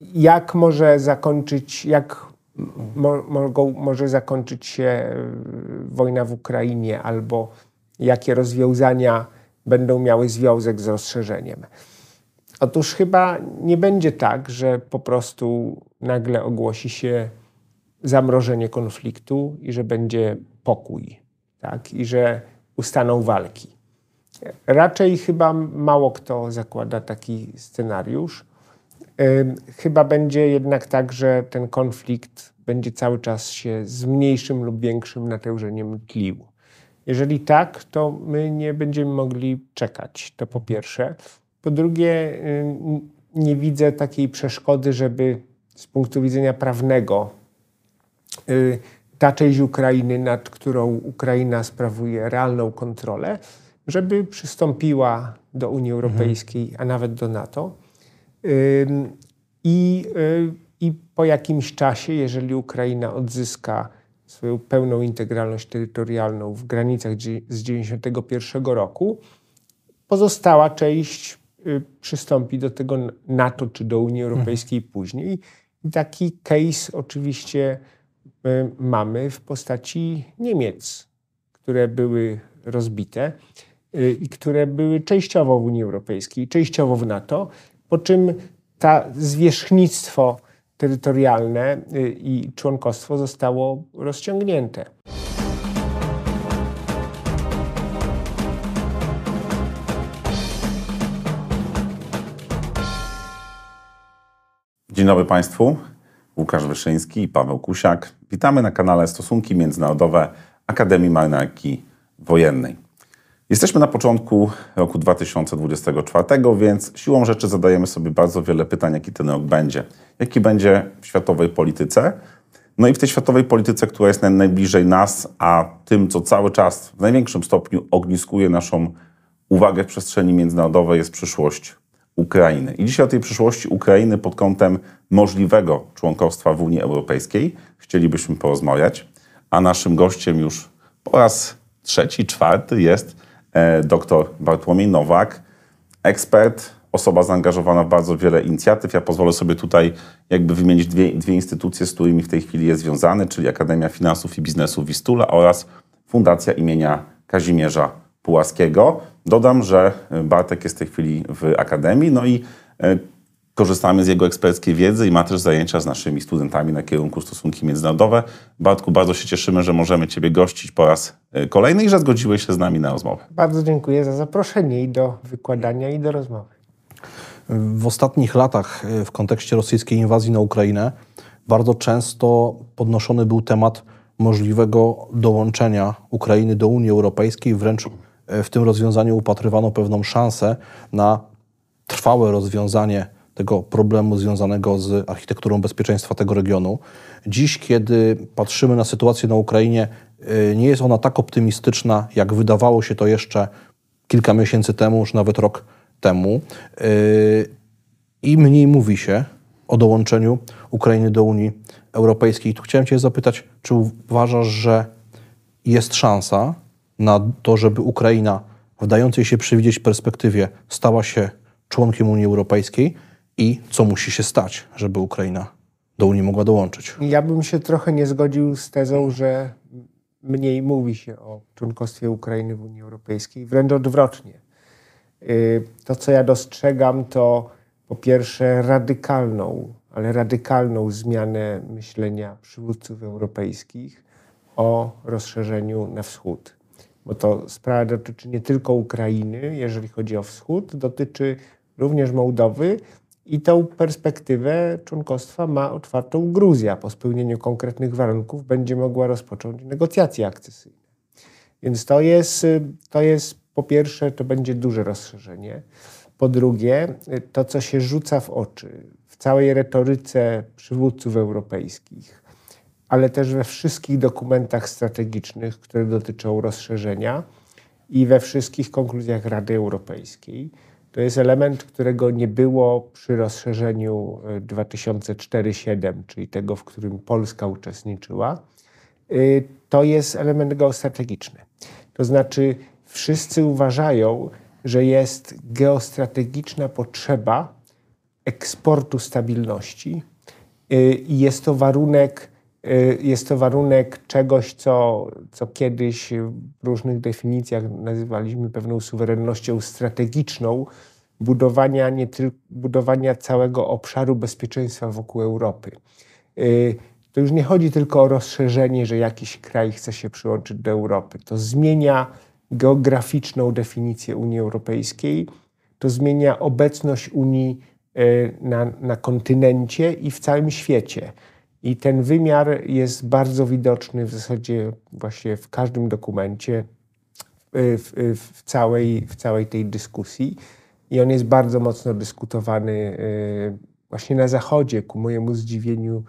jak może zakończyć, jak mo, może zakończyć się wojna w Ukrainie, albo jakie rozwiązania będą miały związek z rozszerzeniem. Otóż chyba nie będzie tak, że po prostu nagle ogłosi się zamrożenie konfliktu i że będzie pokój, tak? i że ustaną walki. Raczej chyba mało kto zakłada taki scenariusz. Chyba będzie jednak tak, że ten konflikt będzie cały czas się z mniejszym lub większym natężeniem tlił. Jeżeli tak, to my nie będziemy mogli czekać. To po pierwsze. Po drugie, nie widzę takiej przeszkody, żeby z punktu widzenia prawnego y, ta część Ukrainy, nad którą Ukraina sprawuje realną kontrolę, żeby przystąpiła do Unii mhm. Europejskiej, mhm. a nawet do NATO. I, y, I po jakimś czasie, jeżeli Ukraina odzyska swoją pełną integralność terytorialną w granicach z 1991 roku, pozostała część y, przystąpi do tego NATO czy do Unii Europejskiej mhm. później. I taki case oczywiście y, mamy w postaci Niemiec, które były rozbite i które były częściowo w Unii Europejskiej, częściowo w NATO, po czym ta zwierzchnictwo terytorialne y, i członkostwo zostało rozciągnięte. Dzień dobry Państwu. Łukasz Wyszyński i Paweł Kusiak. Witamy na kanale Stosunki Międzynarodowe Akademii Marynarki Wojennej. Jesteśmy na początku roku 2024, więc siłą rzeczy zadajemy sobie bardzo wiele pytań, jaki ten rok będzie. Jaki będzie w światowej polityce? No i w tej światowej polityce, która jest najbliżej nas, a tym, co cały czas w największym stopniu ogniskuje naszą uwagę w przestrzeni międzynarodowej, jest przyszłość Ukrainy. I dzisiaj o tej przyszłości Ukrainy pod kątem możliwego członkostwa w Unii Europejskiej chcielibyśmy porozmawiać, a naszym gościem już po raz trzeci, czwarty jest dr Bartłomiej Nowak, ekspert, osoba zaangażowana w bardzo wiele inicjatyw. Ja pozwolę sobie tutaj jakby wymienić dwie, dwie instytucje, z którymi w tej chwili jest związany, czyli Akademia Finansów i Biznesu Wistula oraz Fundacja imienia Kazimierza Pułaskiego. Dodam, że Bartek jest w tej chwili w Akademii, no i e, korzystamy z jego eksperckiej wiedzy i ma też zajęcia z naszymi studentami na kierunku stosunki międzynarodowe. Bartku, bardzo się cieszymy, że możemy Ciebie gościć po raz e, kolejny i że zgodziłeś się z nami na rozmowę. Bardzo dziękuję za zaproszenie i do wykładania, i do rozmowy. W ostatnich latach e, w kontekście rosyjskiej inwazji na Ukrainę bardzo często podnoszony był temat możliwego dołączenia Ukrainy do Unii Europejskiej. Wręcz e, w tym rozwiązaniu upatrywano pewną szansę na trwałe rozwiązanie tego problemu związanego z architekturą bezpieczeństwa tego regionu. Dziś, kiedy patrzymy na sytuację na Ukrainie, y, nie jest ona tak optymistyczna, jak wydawało się to jeszcze kilka miesięcy temu, już nawet rok temu. Y, I mniej mówi się o dołączeniu Ukrainy do Unii Europejskiej. Tu chciałem Cię zapytać, czy uważasz, że jest szansa na to, żeby Ukraina w dającej się przewidzieć perspektywie stała się członkiem Unii Europejskiej? I co musi się stać, żeby Ukraina do Unii mogła dołączyć. Ja bym się trochę nie zgodził z tezą, że mniej mówi się o członkostwie Ukrainy w Unii Europejskiej, wręcz odwrotnie. Y, to, co ja dostrzegam, to po pierwsze radykalną, ale radykalną zmianę myślenia przywódców europejskich o rozszerzeniu na wschód. Bo to sprawa dotyczy nie tylko Ukrainy, jeżeli chodzi o wschód, dotyczy również Mołdowy, i tę perspektywę członkostwa ma otwartą Gruzja. Po spełnieniu konkretnych warunków będzie mogła rozpocząć negocjacje akcesyjne. Więc to jest, to jest po pierwsze, to będzie duże rozszerzenie. Po drugie, to, co się rzuca w oczy w całej retoryce przywódców europejskich, ale też we wszystkich dokumentach strategicznych, które dotyczą rozszerzenia i we wszystkich konkluzjach Rady Europejskiej, to jest element, którego nie było przy rozszerzeniu 2004-2007, e, czyli tego, w którym Polska uczestniczyła. E, to jest element geostrategiczny. To znaczy, wszyscy uważają, że jest geostrategiczna potrzeba eksportu stabilności y, i jest to warunek, jest to warunek czegoś, co, co kiedyś w różnych definicjach nazywaliśmy pewną suwerennością strategiczną, budowania, nie tylko, budowania całego obszaru bezpieczeństwa wokół Europy. Y, to już nie chodzi tylko o rozszerzenie, że jakiś kraj chce się przyłączyć do Europy. To zmienia geograficzną definicję Unii Europejskiej, to zmienia obecność Unii y, na, na kontynencie i w całym świecie. I ten wymiar jest bardzo widoczny w zasadzie właśnie w każdym dokumencie, w, w, całej, w całej tej dyskusji. I on jest bardzo mocno dyskutowany y, właśnie na Zachodzie, ku mojemu zdziwieniu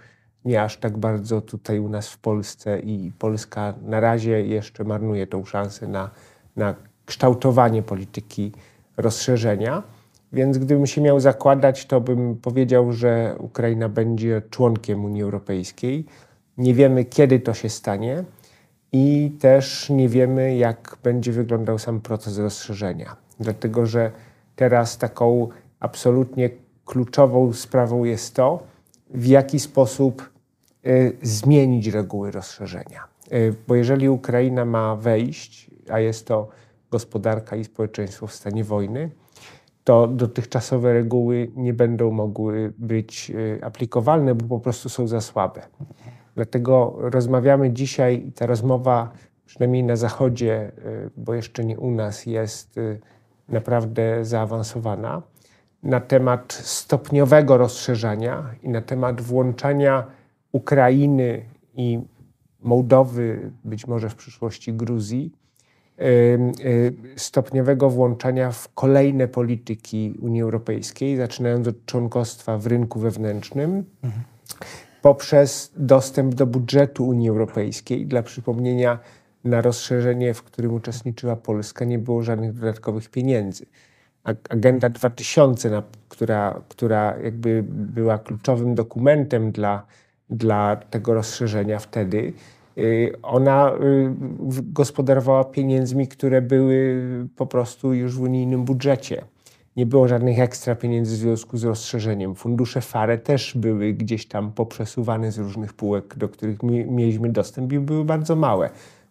nie aż tak bardzo tutaj u nas w Polsce i Polska na razie jeszcze marnuje tą szansę na, na kształtowanie polityki rozszerzenia. Więc gdybym się miał zakładać, to bym powiedział, że Ukraina będzie członkiem Unii Europejskiej. Nie wiemy, kiedy to się stanie i też nie wiemy, jak będzie wyglądał sam proces rozszerzenia. Dlatego, że teraz taką absolutnie kluczową sprawą jest to, w jaki sposób y, zmienić reguły rozszerzenia. Y, bo jeżeli Ukraina ma wejść, a jest to gospodarka i społeczeństwo w stanie wojny, to dotychczasowe reguły nie będą mogły być y, aplikowalne, bo po prostu są za słabe. Dlatego rozmawiamy dzisiaj ta rozmowa, przynajmniej na Zachodzie, bo jeszcze nie u nas, jest naprawdę zaawansowana na temat stopniowego rozszerzania i na temat włączania Ukrainy i Mołdowy, być może w przyszłości Gruzji, y, stopniowego włączania w kolejne polityki Unii Europejskiej, zaczynając od członkostwa w rynku wewnętrznym, mhm. poprzez dostęp do budżetu Unii Europejskiej. Dla przypomnienia, na rozszerzenie, w którym uczestniczyła Polska, nie było żadnych dodatkowych pieniędzy. Agenda 2000, na, która, która jakby była kluczowym dokumentem dla, dla tego rozszerzenia wtedy, ona y, gospodarowała pieniędzmi, które były po prostu już w unijnym budżecie. Nie było żadnych ekstra pieniędzy w związku z rozszerzeniem. Fundusze FARE też były gdzieś tam poprzesuwane z różnych półek, do których mieliśmy dostęp i były bardzo małe.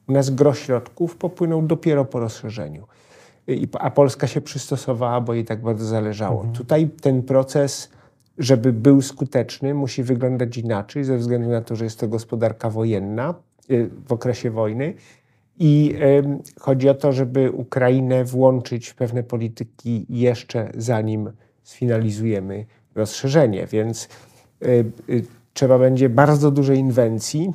U nas gro środków popłynął dopiero po rozszerzeniu. A Polska się przystosowała, bo jej tak bardzo zależało. Mhm. Tutaj ten proces, żeby był skuteczny, musi wyglądać inaczej, ze względu na to, że jest to gospodarka wojenna y, w okresie wojny. I y, chodzi o to, żeby Ukrainę włączyć w pewne polityki jeszcze zanim sfinalizujemy rozszerzenie. Więc y, y, trzeba będzie bardzo dużej inwencji,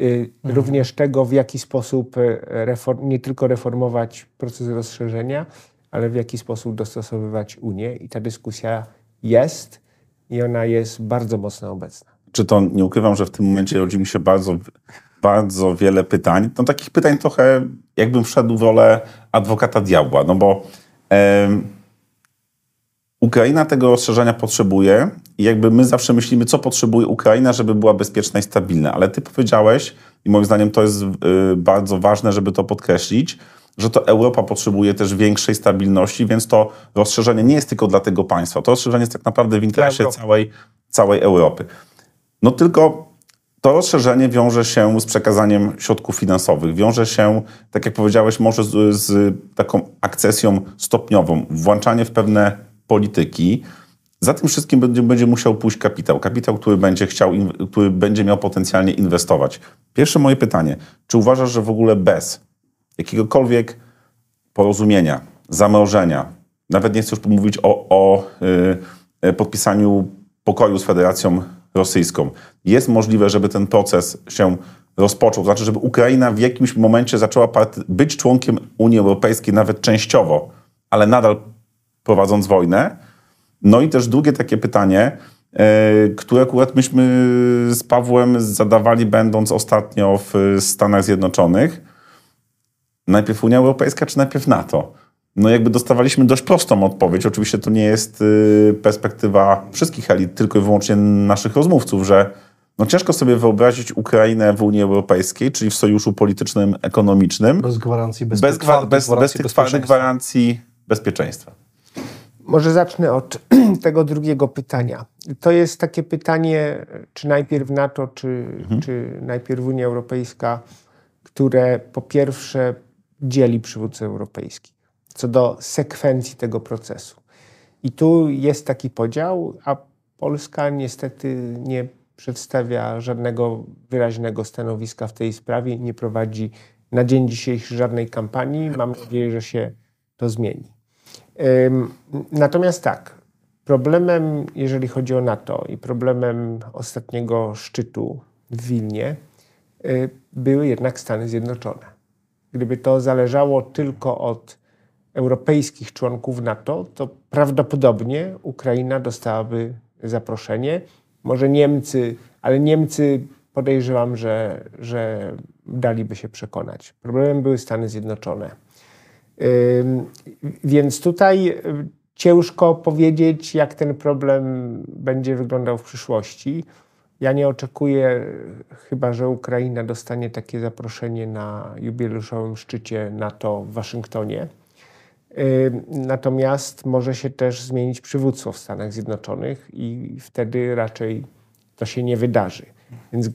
Y, mhm. Również tego, w jaki sposób y, reform, nie tylko reformować proces rozszerzenia, ale w jaki sposób dostosowywać Unię. I ta dyskusja jest i ona jest bardzo mocno obecna. Czy to nie ukrywam, że w tym momencie rodzi mi się bardzo, bardzo wiele pytań. No takich pytań trochę jakbym wszedł w rolę adwokata diabła, no bo Ukraina tego rozszerzenia potrzebuje i jakby my zawsze myślimy, co potrzebuje Ukraina, żeby była bezpieczna i stabilna. Ale ty powiedziałeś, i moim zdaniem to jest y, bardzo ważne, żeby to podkreślić, że to Europa potrzebuje też większej stabilności, więc to rozszerzenie nie jest tylko dla tego państwa. To rozszerzenie jest tak naprawdę w interesie całej, całej Europy. No tylko to rozszerzenie wiąże się z przekazaniem środków finansowych, wiąże się, tak jak powiedziałeś, może z, z taką akcesją stopniową, włączanie w pewne polityki. Za tym wszystkim będzie, będzie musiał pójść kapitał. Kapitał, który będzie chciał, który będzie miał potencjalnie inwestować. Pierwsze moje pytanie. Czy uważasz, że w ogóle bez jakiegokolwiek porozumienia, zamrożenia, nawet nie chcę już mówić o, o yy, podpisaniu pokoju z Federacją Rosyjską, jest możliwe, żeby ten proces się rozpoczął? Znaczy, żeby Ukraina w jakimś momencie zaczęła być członkiem Unii Europejskiej, nawet częściowo, ale nadal prowadząc wojnę. No i też drugie takie pytanie, e, które akurat myśmy z Pawłem zadawali, będąc ostatnio w Stanach Zjednoczonych. Najpierw Unia Europejska, czy najpierw NATO? No jakby dostawaliśmy dość prostą odpowiedź. Oczywiście to nie jest y, perspektywa wszystkich elit, tylko i wyłącznie naszych rozmówców, że no ciężko sobie wyobrazić Ukrainę w Unii Europejskiej, czyli w sojuszu politycznym, ekonomicznym. Bez gwarancji bezpieczeństwa. Bez, bez, bez, bez tych twardych gwarancji bezpieczeństwa. Może zacznę od tego drugiego pytania. To jest takie pytanie, czy najpierw NATO, czy, czy najpierw Unia Europejska, które po pierwsze dzieli przywódców europejskich co do sekwencji tego procesu. I tu jest taki podział, a Polska niestety nie przedstawia żadnego wyraźnego stanowiska w tej sprawie, nie prowadzi na dzień dzisiejszy żadnej kampanii. Mam nadzieję, że się to zmieni. Natomiast tak, problemem, jeżeli chodzi o NATO i problemem ostatniego szczytu w Wilnie, y, były jednak Stany Zjednoczone. Gdyby to zależało tylko od europejskich członków NATO, to prawdopodobnie Ukraina dostałaby zaproszenie. Może Niemcy, ale Niemcy podejrzewam, że, że daliby się przekonać. Problemem były Stany Zjednoczone. Więc tutaj ciężko powiedzieć, jak ten problem będzie wyglądał w przyszłości. Ja nie oczekuję, chyba że Ukraina dostanie takie zaproszenie na jubileuszowym szczycie NATO w Waszyngtonie. Natomiast może się też zmienić przywództwo w Stanach Zjednoczonych i wtedy raczej to się nie wydarzy. Więc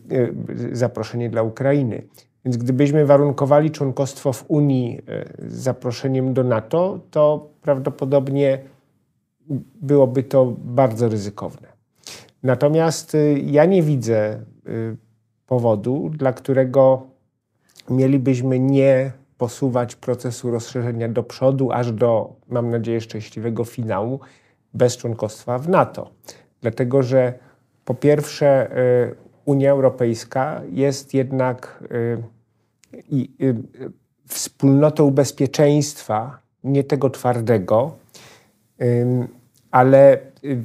zaproszenie dla Ukrainy. Więc gdybyśmy warunkowali członkostwo w Unii e, zaproszeniem do NATO, to prawdopodobnie byłoby to bardzo ryzykowne. Natomiast e, ja nie widzę powodu, dla którego mielibyśmy nie posuwać procesu rozszerzenia do przodu, aż do, mam nadzieję, szczęśliwego finału bez członkostwa w NATO. Dlatego, że po pierwsze, Unia Europejska jest jednak i, y, wspólnotą bezpieczeństwa, nie tego twardego, ale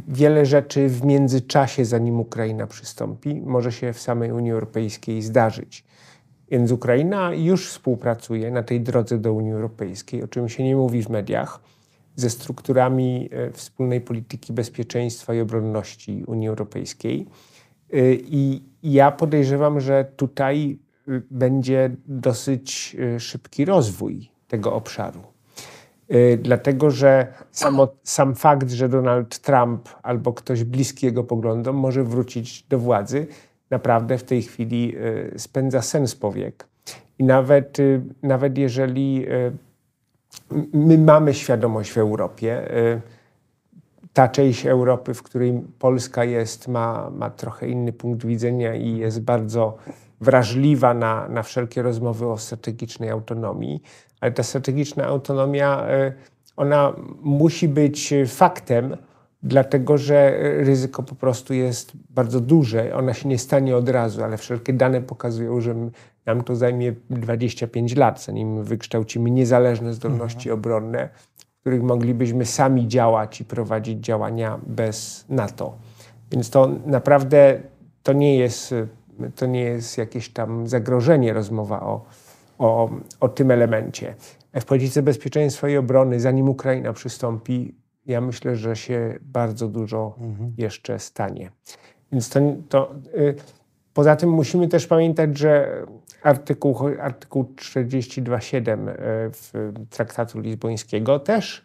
wiele rzeczy w międzyczasie, zanim Ukraina przystąpi, może się w samej Unii Europejskiej zdarzyć. Więc Ukraina już współpracuje na tej drodze do Unii Europejskiej, o czym się nie mówi w mediach, ze strukturami e, wspólnej polityki bezpieczeństwa i obronności Unii Europejskiej. Y, I ja podejrzewam, że tutaj będzie dosyć szybki rozwój tego obszaru. Dlatego, że samo, sam fakt, że Donald Trump albo ktoś bliski jego poglądom może wrócić do władzy, naprawdę w tej chwili y, spędza sens powiek. I nawet, nawet jeżeli my mamy świadomość w Europie, ta część Europy, w której Polska jest, ma, ma trochę inny punkt widzenia i jest bardzo wrażliwa na, na wszelkie rozmowy o strategicznej autonomii, ale ta strategiczna autonomia, e, ona musi być faktem, dlatego że ryzyko po prostu jest bardzo duże. Ona się nie stanie od razu, ale wszelkie dane pokazują, że nam to zajmie 25 lat, zanim wykształcimy niezależne zdolności mhm. obronne, w których moglibyśmy sami działać i prowadzić działania bez NATO. Więc to naprawdę to nie jest to nie jest jakieś tam zagrożenie, rozmowa o, o, o tym elemencie. W polityce bezpieczeństwa i obrony, zanim Ukraina przystąpi, ja myślę, że się bardzo dużo mhm. jeszcze stanie. Więc to, to y, poza tym musimy też pamiętać, że artykuł, artykuł 42.7 y, w traktatu lizbońskiego też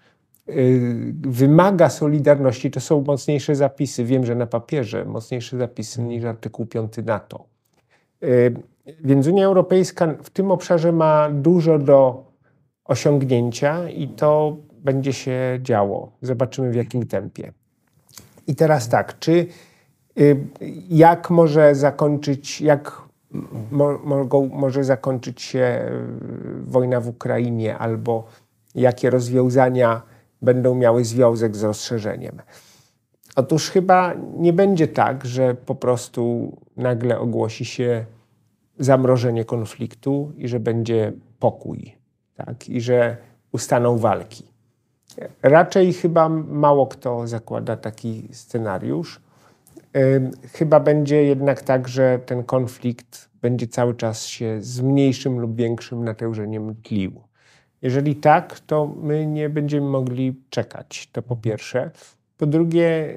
y, wymaga solidarności. To są mocniejsze zapisy. Wiem, że na papierze mocniejsze zapisy niż artykuł 5 NATO. Y, więc Unia Europejska w tym obszarze ma dużo do osiągnięcia i to będzie się działo. Zobaczymy w jakim tempie. I teraz tak, czy y, jak może zakończyć, jak mo, mogą, może zakończyć się y, wojna w Ukrainie, albo jakie rozwiązania będą miały związek z rozszerzeniem? Otóż chyba nie będzie tak, że po prostu nagle ogłosi się zamrożenie konfliktu i że będzie pokój, tak? i że ustaną walki. Raczej chyba mało kto zakłada taki scenariusz. Chyba będzie jednak tak, że ten konflikt będzie cały czas się z mniejszym lub większym natężeniem tlił. Jeżeli tak, to my nie będziemy mogli czekać. To po pierwsze. Po drugie,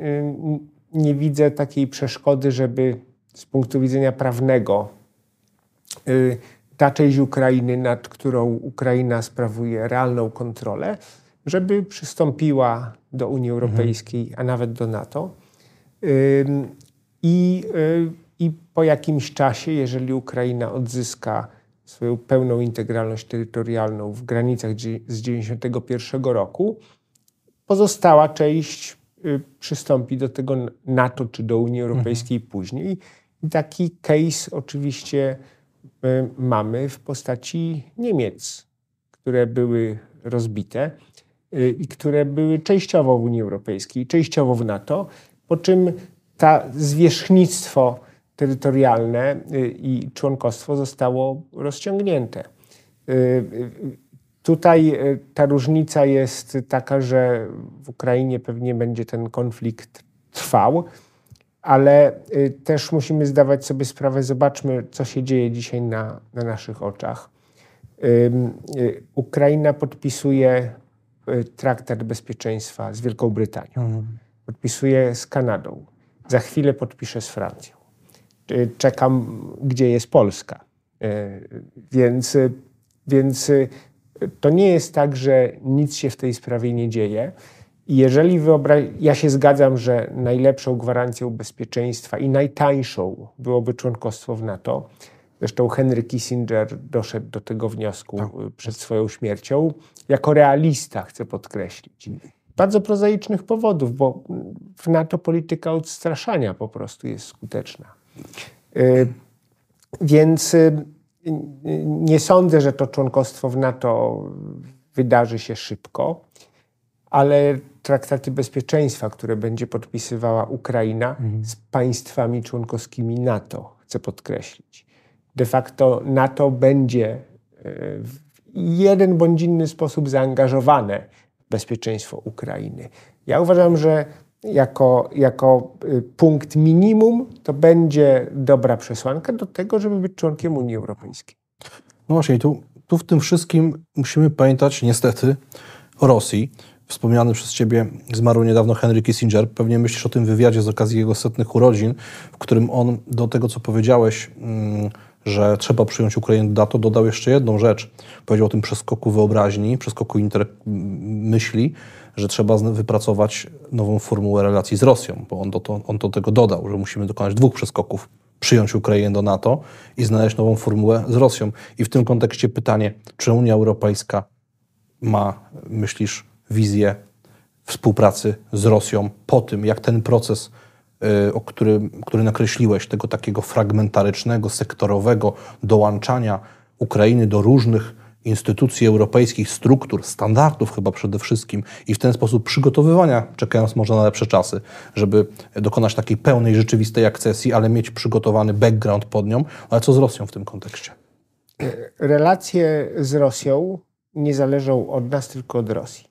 nie widzę takiej przeszkody, żeby z punktu widzenia prawnego y, ta część Ukrainy, nad którą Ukraina sprawuje realną kontrolę, żeby przystąpiła do Unii Europejskiej, a nawet do NATO. I, y, I po jakimś czasie, jeżeli Ukraina odzyska swoją pełną integralność terytorialną w granicach z 1991 roku, pozostała część y, przystąpi do tego NATO czy do Unii Europejskiej mhm. później. I taki case oczywiście y, mamy w postaci Niemiec, które były rozbite i które były częściowo w Unii Europejskiej, częściowo w NATO, po czym ta zwierzchnictwo terytorialne y, i członkostwo zostało rozciągnięte. Y, tutaj y, ta różnica jest taka, że w Ukrainie pewnie będzie ten konflikt trwał, ale też musimy zdawać sobie sprawę, zobaczmy, co się dzieje dzisiaj na, na naszych oczach. Ukraina podpisuje traktat bezpieczeństwa z Wielką Brytanią, podpisuje z Kanadą, za chwilę podpiszę z Francją. Czekam, gdzie jest Polska. E, więc, więc to nie jest tak, że nic się w tej sprawie nie dzieje. Jeżeli wyobraź, ja się zgadzam, że najlepszą gwarancją bezpieczeństwa i najtańszą byłoby członkostwo w NATO. Zresztą Henry Kissinger doszedł do tego wniosku tak. przed swoją śmiercią. Jako realista chcę podkreślić bardzo prozaicznych powodów, bo w NATO polityka odstraszania po prostu jest skuteczna. Y, więc y, nie sądzę, że to członkostwo w NATO wydarzy się szybko, ale traktaty bezpieczeństwa, które będzie podpisywała Ukraina mhm. z państwami członkowskimi NATO, chcę podkreślić. De facto NATO będzie y, w jeden bądź inny sposób zaangażowane bezpieczeństwo Ukrainy. Ja uważam, że jako, jako y, punkt minimum to będzie dobra przesłanka do tego, żeby być członkiem Unii Europejskiej. No właśnie, tu, tu w tym wszystkim musimy pamiętać niestety o Rosji. Wspomniany przez Ciebie zmarł niedawno Henry Kissinger. Pewnie myślisz o tym wywiadzie z okazji jego setnych urodzin, w którym on do tego, co powiedziałeś, mm, że trzeba przyjąć Ukrainę do NATO, dodał jeszcze jedną rzecz. Powiedział o tym przeskoku wyobraźni, przeskoku myśli, że trzeba wypracować nową formułę relacji z Rosją, bo on do, to, on do tego dodał, że musimy dokonać dwóch przeskoków. Przyjąć Ukrainę do NATO i znaleźć nową formułę z Rosją. I w tym kontekście pytanie, czy Unia Europejska ma, myślisz, wizję współpracy z Rosją po tym, jak ten proces o który, który nakreśliłeś, tego takiego fragmentarycznego, sektorowego dołączania Ukrainy do różnych instytucji europejskich, struktur, standardów chyba przede wszystkim i w ten sposób przygotowywania, czekając może na lepsze czasy, żeby dokonać takiej pełnej, rzeczywistej akcesji, ale mieć przygotowany background pod nią. Ale co z Rosją w tym kontekście? Relacje z Rosją nie zależą od nas, tylko od Rosji.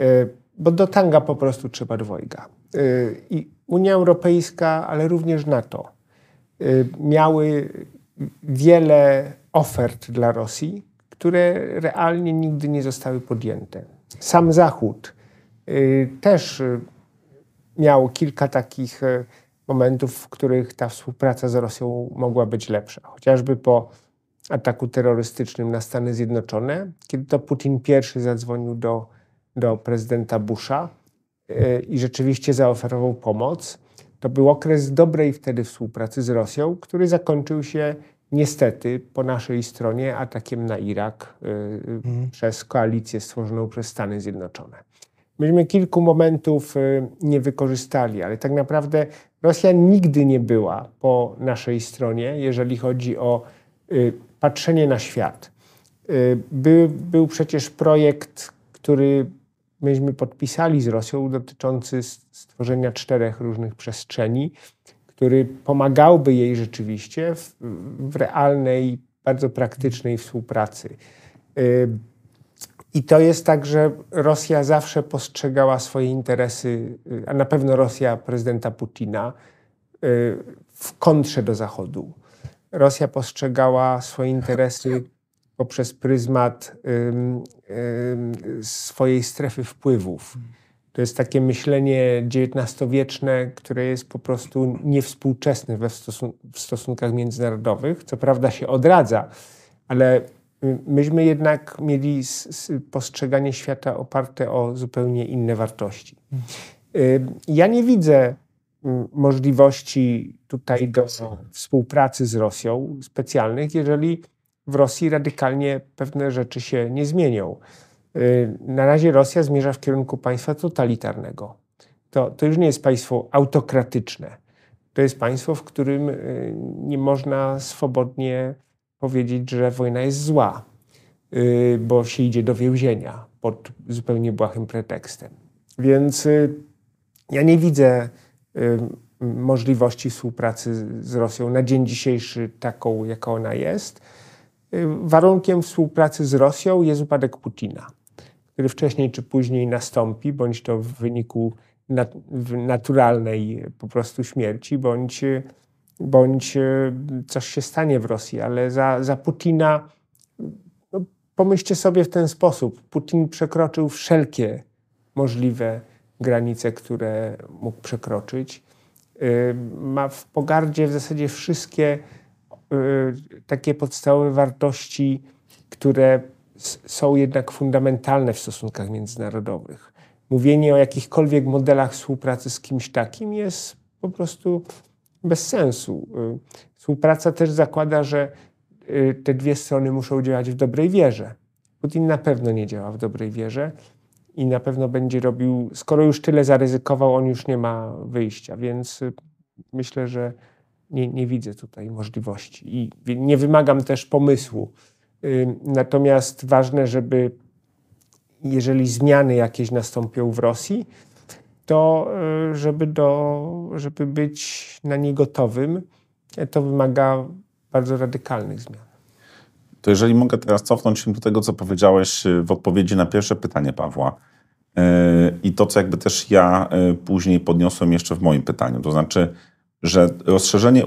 Y, bo do tanga po prostu trzeba dwojga. Y, I Unia Europejska, ale również NATO y, miały wiele ofert dla Rosji, które realnie nigdy nie zostały podjęte. Sam Zachód y, też miał kilka takich momentów, w których ta współpraca z Rosją mogła być lepsza. Chociażby po ataku terrorystycznym na Stany Zjednoczone, kiedy to Putin pierwszy zadzwonił do, do prezydenta Busha i rzeczywiście zaoferował pomoc. To był okres dobrej wtedy współpracy z Rosją, który zakończył się niestety po naszej stronie atakiem na Irak hmm. przez koalicję stworzoną przez Stany Zjednoczone. Myśmy kilku momentów nie wykorzystali, ale tak naprawdę Rosja nigdy nie była po naszej stronie, jeżeli chodzi o patrzenie na świat. Był, był przecież projekt, który myśmy podpisali z Rosją dotyczący stworzenia czterech różnych przestrzeni, który pomagałby jej rzeczywiście w, w realnej, bardzo praktycznej współpracy. I to jest tak, że Rosja zawsze postrzegała swoje interesy, y, a na pewno Rosja prezydenta Putina, y, w kontrze do Zachodu. Rosja postrzegała swoje interesy poprzez pryzmat swojej strefy wpływów. To jest takie myślenie XIX-wieczne, które jest po prostu niewspółczesne we stosun w stosunkach międzynarodowych. Co prawda się odradza, ale myśmy jednak mieli postrzeganie świata oparte o zupełnie inne wartości. Ja nie widzę możliwości tutaj do współpracy z Rosją specjalnych, jeżeli w Rosji radykalnie pewne rzeczy się nie zmienią. Na razie Rosja zmierza w kierunku państwa totalitarnego. To, to już nie jest państwo autokratyczne. To jest państwo, w którym nie można swobodnie powiedzieć, że wojna jest zła, y, bo się idzie do więzienia pod zupełnie błahym pretekstem. Więc y, ja nie widzę y, możliwości współpracy z Rosją na dzień dzisiejszy taką, jaka ona jest. Warunkiem współpracy z Rosją jest upadek Putina, który wcześniej czy później nastąpi, bądź to w wyniku naturalnej po prostu śmierci, bądź bądź e, coś się stanie w Rosji, ale za, za Putina no, pomyślcie sobie w ten sposób. Putin przekroczył wszelkie możliwe granice, które mógł przekroczyć. E, ma w pogardzie w zasadzie wszystkie takie podstawowe wartości, które są jednak fundamentalne w stosunkach międzynarodowych. Mówienie o jakichkolwiek modelach współpracy z kimś takim jest po prostu bez sensu. Y, współpraca też zakłada, że y, te dwie strony muszą działać w dobrej wierze. Putin na pewno nie działa w dobrej wierze i na pewno będzie robił, skoro już tyle zaryzykował, on już nie ma wyjścia, więc y, myślę, że nie, nie widzę tutaj możliwości i nie wymagam też pomysłu. Natomiast ważne, żeby jeżeli zmiany jakieś nastąpią w Rosji, to y, żeby, do, żeby być na nie gotowym, to wymaga bardzo radykalnych zmian. To jeżeli mogę teraz cofnąć się do tego, co powiedziałeś y, w odpowiedzi na pierwsze pytanie Pawła y, i to, co jakby też ja później podniosłem jeszcze w moim pytaniu, to znaczy, że rozszerzenie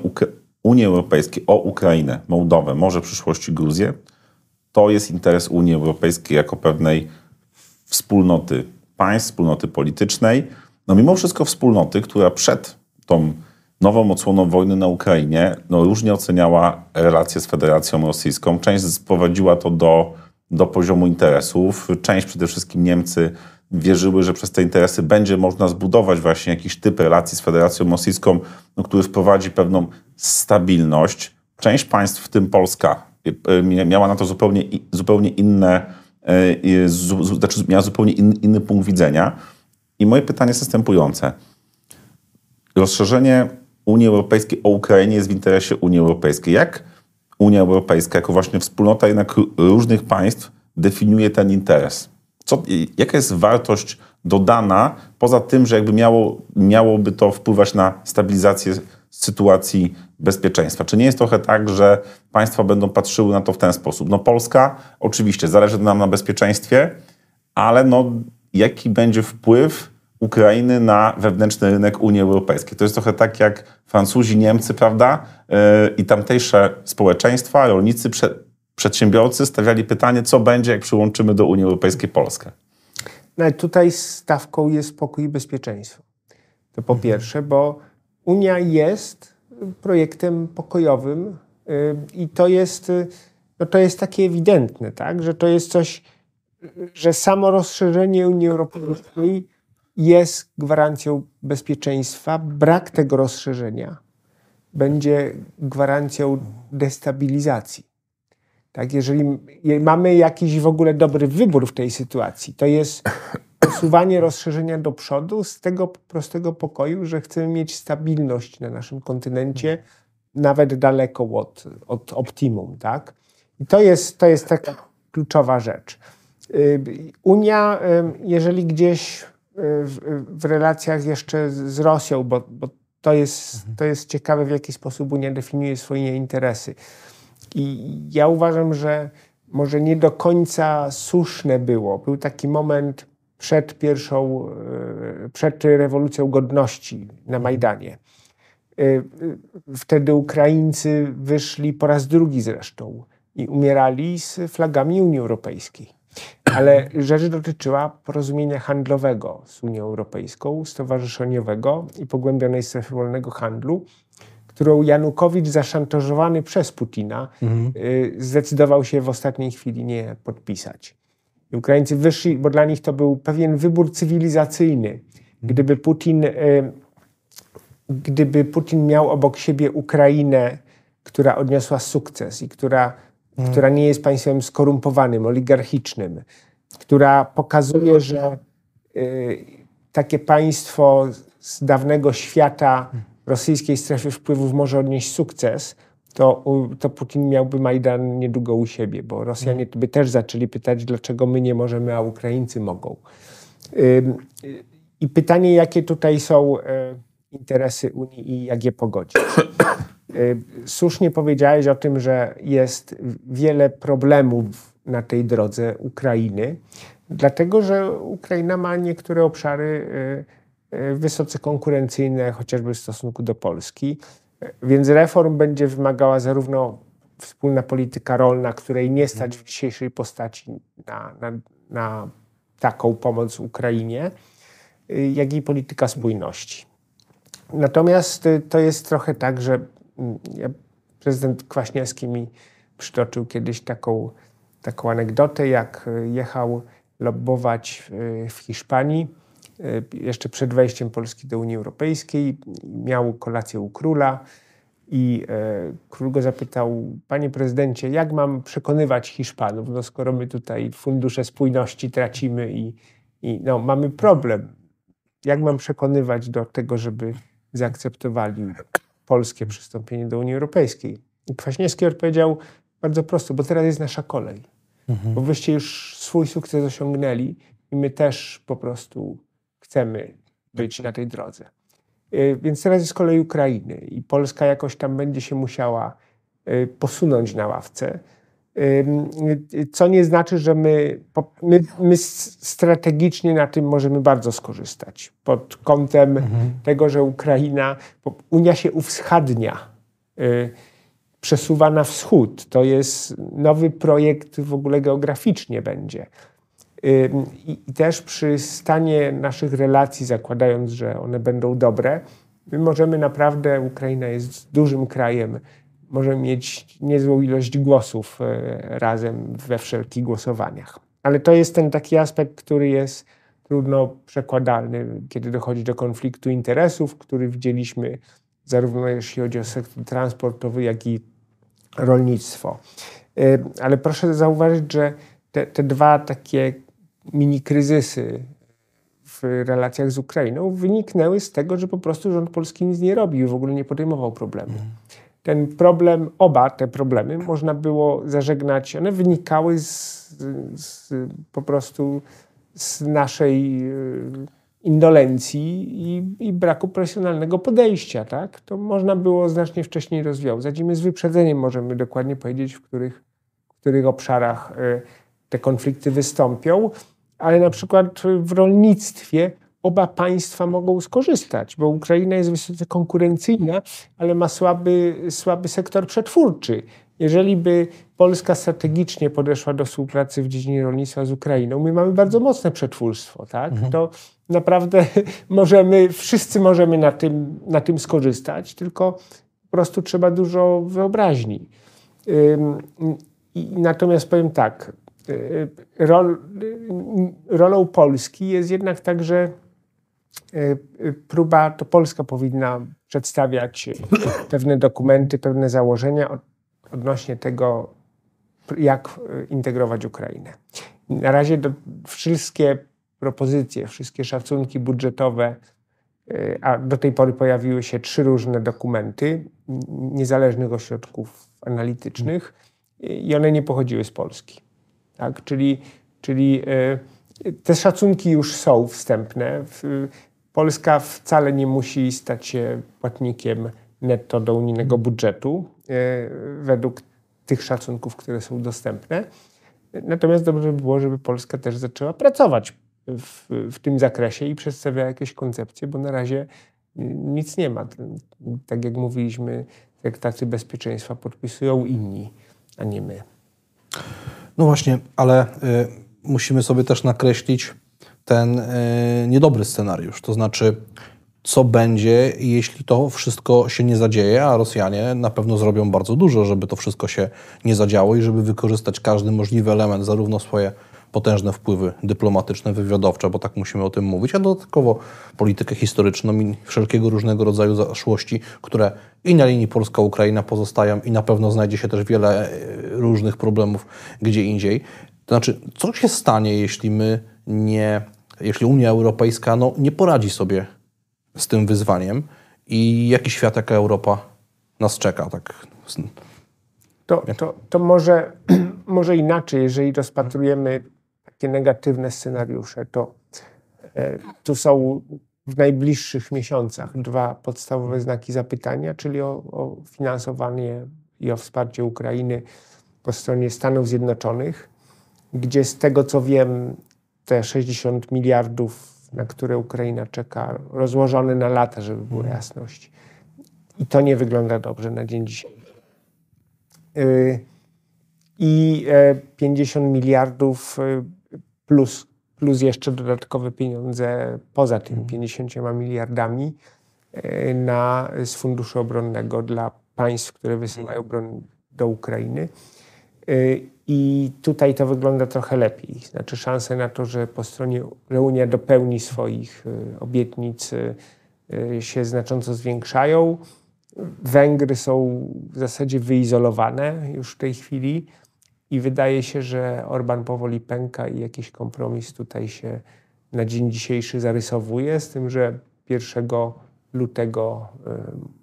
Unii Europejskiej o Ukrainę, Mołdowę, może w przyszłości Gruzję, to jest interes Unii Europejskiej jako pewnej wspólnoty państw, wspólnoty politycznej, no mimo wszystko wspólnoty, która przed tą nową odsłoną wojny na Ukrainie no różnie oceniała relacje z Federacją Rosyjską. Część sprowadziła to do, do poziomu interesów. Część, przede wszystkim Niemcy, wierzyły, że przez te interesy będzie można zbudować właśnie jakiś typ relacji z Federacją Rosyjską, no, który wprowadzi pewną stabilność. Część państw, w tym Polska, e, miała na to zupełnie, zupełnie inne, e, znaczy miała zupełnie inny, inny punkt widzenia. I moje pytanie jest następujące. Rozszerzenie Unii Europejskiej o Ukrainie jest w interesie Unii Europejskiej. Jak Unia Europejska, jako właśnie wspólnota jednak różnych państw, definiuje ten interes? Co, jaka jest wartość dodana, poza tym, że jakby miało, miałoby to wpływać na stabilizację sytuacji bezpieczeństwa? Czy nie jest trochę tak, że państwa będą patrzyły na to w ten sposób? No Polska, oczywiście, zależy nam na bezpieczeństwie, ale no jaki będzie wpływ Ukrainy na wewnętrzny rynek Unii Europejskiej. To jest trochę tak jak Francuzi, Niemcy, prawda? Yy, I tamtejsze społeczeństwa, rolnicy, przedsiębiorcy stawiali pytanie, co będzie, jak przyłączymy do Unii Europejskiej Polskę. No, tutaj stawką jest pokój i bezpieczeństwo. To po mhm. pierwsze, bo Unia jest projektem pokojowym yy, i to jest, no to jest takie ewidentne, tak? że to jest coś że samo rozszerzenie Unii Europejskiej jest gwarancją bezpieczeństwa. Brak tego rozszerzenia będzie gwarancją destabilizacji. Tak, jeżeli mamy jakiś w ogóle dobry wybór w tej sytuacji, to jest posuwanie rozszerzenia do przodu z tego prostego pokoju, że chcemy mieć stabilność na naszym kontynencie, nawet daleko od, od optimum. Tak? I to jest, to jest taka kluczowa rzecz. Y, Unia, jeżeli gdzieś y, w, w relacjach jeszcze z Rosją, bo, bo to, jest, mhm. to jest ciekawe, w jaki sposób Unia definiuje swoje interesy. I ja uważam, że może nie do końca słuszne było. Był taki moment przed pierwszą, y, przed rewolucją godności na Majdanie. Wtedy Ukraińcy wyszli po raz drugi zresztą i umierali z flagami Unii Europejskiej. Ale rzecz dotyczyła porozumienia handlowego z Unią Europejską, stowarzyszeniowego i pogłębionej strefy wolnego handlu, którą Janukowicz zaszantażowany przez Putina y, zdecydował się w ostatniej chwili nie podpisać. I Ukraińcy wyszli, bo dla nich to był pewien wybór cywilizacyjny. Gdyby Putin, y, gdyby Putin miał obok siebie Ukrainę, która odniosła sukces i która, która nie jest państwem skorumpowanym, oligarchicznym, która pokazuje, że y, takie państwo z dawnego świata rosyjskiej strefy wpływów może odnieść sukces, to, to Putin miałby Majdan niedługo u siebie, bo Rosjanie by też zaczęli pytać, dlaczego my nie możemy, a Ukraińcy mogą. I pytanie, jakie tutaj są e, interesy Unii i jak je pogodzić. Y, Słusznie powiedziałeś o tym, że jest wiele problemów na tej drodze Ukrainy, dlatego że Ukraina ma niektóre obszary y, wysoce konkurencyjne, chociażby w stosunku do Polski. Y, Więc reform będzie wymagała zarówno wspólna polityka rolna, której nie stać w dzisiejszej postaci na, na, na taką pomoc Ukrainie, y, jak i polityka spójności. Natomiast to jest trochę tak, że mm, prezydent Kwaśniewski mi przytoczył kiedyś taką, taką anegdotę, jak jechał lobbować w Hiszpanii jeszcze przed wejściem Polski do Unii Europejskiej. Miał kolację u króla i e, król go zapytał, panie prezydencie, jak mam przekonywać Hiszpanów, no skoro my tutaj fundusze spójności tracimy i, i no, mamy problem. Jak mam przekonywać do tego, żeby zaakceptowali polskie przystąpienie do Unii Europejskiej? I Kwaśniewski odpowiedział bardzo prosto, bo teraz jest nasza kolej. Bo wyście już swój sukces osiągnęli i my też po prostu chcemy być na tej drodze. Y, Więc teraz jest kolej Ukrainy i Polska jakoś tam będzie się musiała y, posunąć na ławce. Co nie znaczy, że my, my, my strategicznie na tym możemy bardzo skorzystać. Pod kątem tego, że Ukraina, Unia się uwschadnia, y, przesuwa na wschód. To jest nowy projekt w ogóle geograficznie będzie. I, też przy stanie naszych relacji, zakładając, że one będą dobre, my możemy naprawdę, Ukraina jest dużym krajem, możemy mieć niezłą ilość głosów e, razem we wszelkich głosowaniach. Ale to jest ten taki aspekt, który jest trudno przekładalny, kiedy dochodzi do konfliktu interesów, który widzieliśmy zarówno jeśli chodzi o sektor transportowy, jak i rolnictwo. Ale proszę zauważyć, że te, te dwa takie mini kryzysy w relacjach z Ukrainą wyniknęły z tego, że po prostu rząd polski nic nie robił i w ogóle nie podejmował problemu. Ten problem, oba te problemy można było zażegnać, one wynikały z, z, po prostu z naszej y, indolencji i, i braku profesjonalnego podejścia. Tak? To można było znacznie wcześniej rozwiązać i my z wyprzedzeniem możemy dokładnie powiedzieć, w których, w których obszarach y, te konflikty wystąpią, ale na przykład w rolnictwie oba państwa mogą skorzystać, bo Ukraina jest wysoce konkurencyjna, ale ma słaby, słaby sektor przetwórczy. Jeżeli by Polska strategicznie podeszła do współpracy w dziedzinie rolnictwa z Ukrainą, my mamy bardzo mocne przetwórstwo, tak? To naprawdę możemy, wszyscy możemy na tym, na tym skorzystać, tylko po prostu trzeba dużo wyobraźni. Ym, i, natomiast powiem tak, rol, y, rolą Polski jest jednak także próba, to Polska powinna przedstawiać pewne dokumenty, pewne założenia od, odnośnie tego, jak integrować Ukrainę. Na razie do, wszystkie propozycje, wszystkie szacunki budżetowe, a do tej pory pojawiły się trzy różne dokumenty niezależnych ośrodków analitycznych i one nie pochodziły z Polski. Tak? Czyli, czyli y, te szacunki już są wstępne. Polska wcale nie musi stać się płatnikiem netto do unijnego budżetu y, według tych szacunków, które są dostępne. Natomiast dobrze by było, żeby Polska też zaczęła pracować w, w tym zakresie i przedstawiała jakieś koncepcje, bo na razie nic nie ma. Tak jak mówiliśmy, traktacje bezpieczeństwa podpisują inni, a nie my. No właśnie, ale y, musimy sobie też nakreślić ten y, niedobry scenariusz. To znaczy, co będzie, jeśli to wszystko się nie zadzieje, a Rosjanie na pewno zrobią bardzo dużo, żeby to wszystko się nie zadziało i żeby wykorzystać każdy możliwy element, zarówno swoje potężne wpływy dyplomatyczne, wywiadowcze, bo tak musimy o tym mówić, a dodatkowo politykę historyczną i wszelkiego różnego rodzaju zaszłości, które i na linii Polska-Ukraina pozostają i na pewno znajdzie się też wiele e, różnych problemów gdzie indziej. To znaczy, co się stanie, jeśli my nie, jeśli Unia Europejska no, nie poradzi sobie z tym wyzwaniem i jaki świat, jaka Europa nas czeka? Tak. To, to, to może, może inaczej, jeżeli rozpatrujemy takie negatywne scenariusze, to e, tu są w najbliższych miesiącach dwa podstawowe znaki zapytania, czyli o, o finansowanie i o wsparcie Ukrainy po stronie Stanów Zjednoczonych, gdzie z tego co wiem, te 60 miliardów, na które Ukraina czeka, rozłożone na lata, żeby była mhm. jasność. I to nie wygląda dobrze na dzień dzisiejszy. I 50 e, miliardów y, plus, plus jeszcze dodatkowe pieniądze poza tymi 50 mhm. miliardami e, na, z funduszu obronnego dla państw, które wysyłają broń do Ukrainy. E, I tutaj to wygląda trochę lepiej. Znaczy szanse na to, że po stronie, że Unia dopełni swoich e, obietnic się znacząco zwiększają. Węgry są w zasadzie wyizolowane już w tej chwili. I wydaje się, że Orban powoli pęka i jakiś kompromis tutaj się na dzień dzisiejszy zarysowuje, z tym, że 1 lutego y,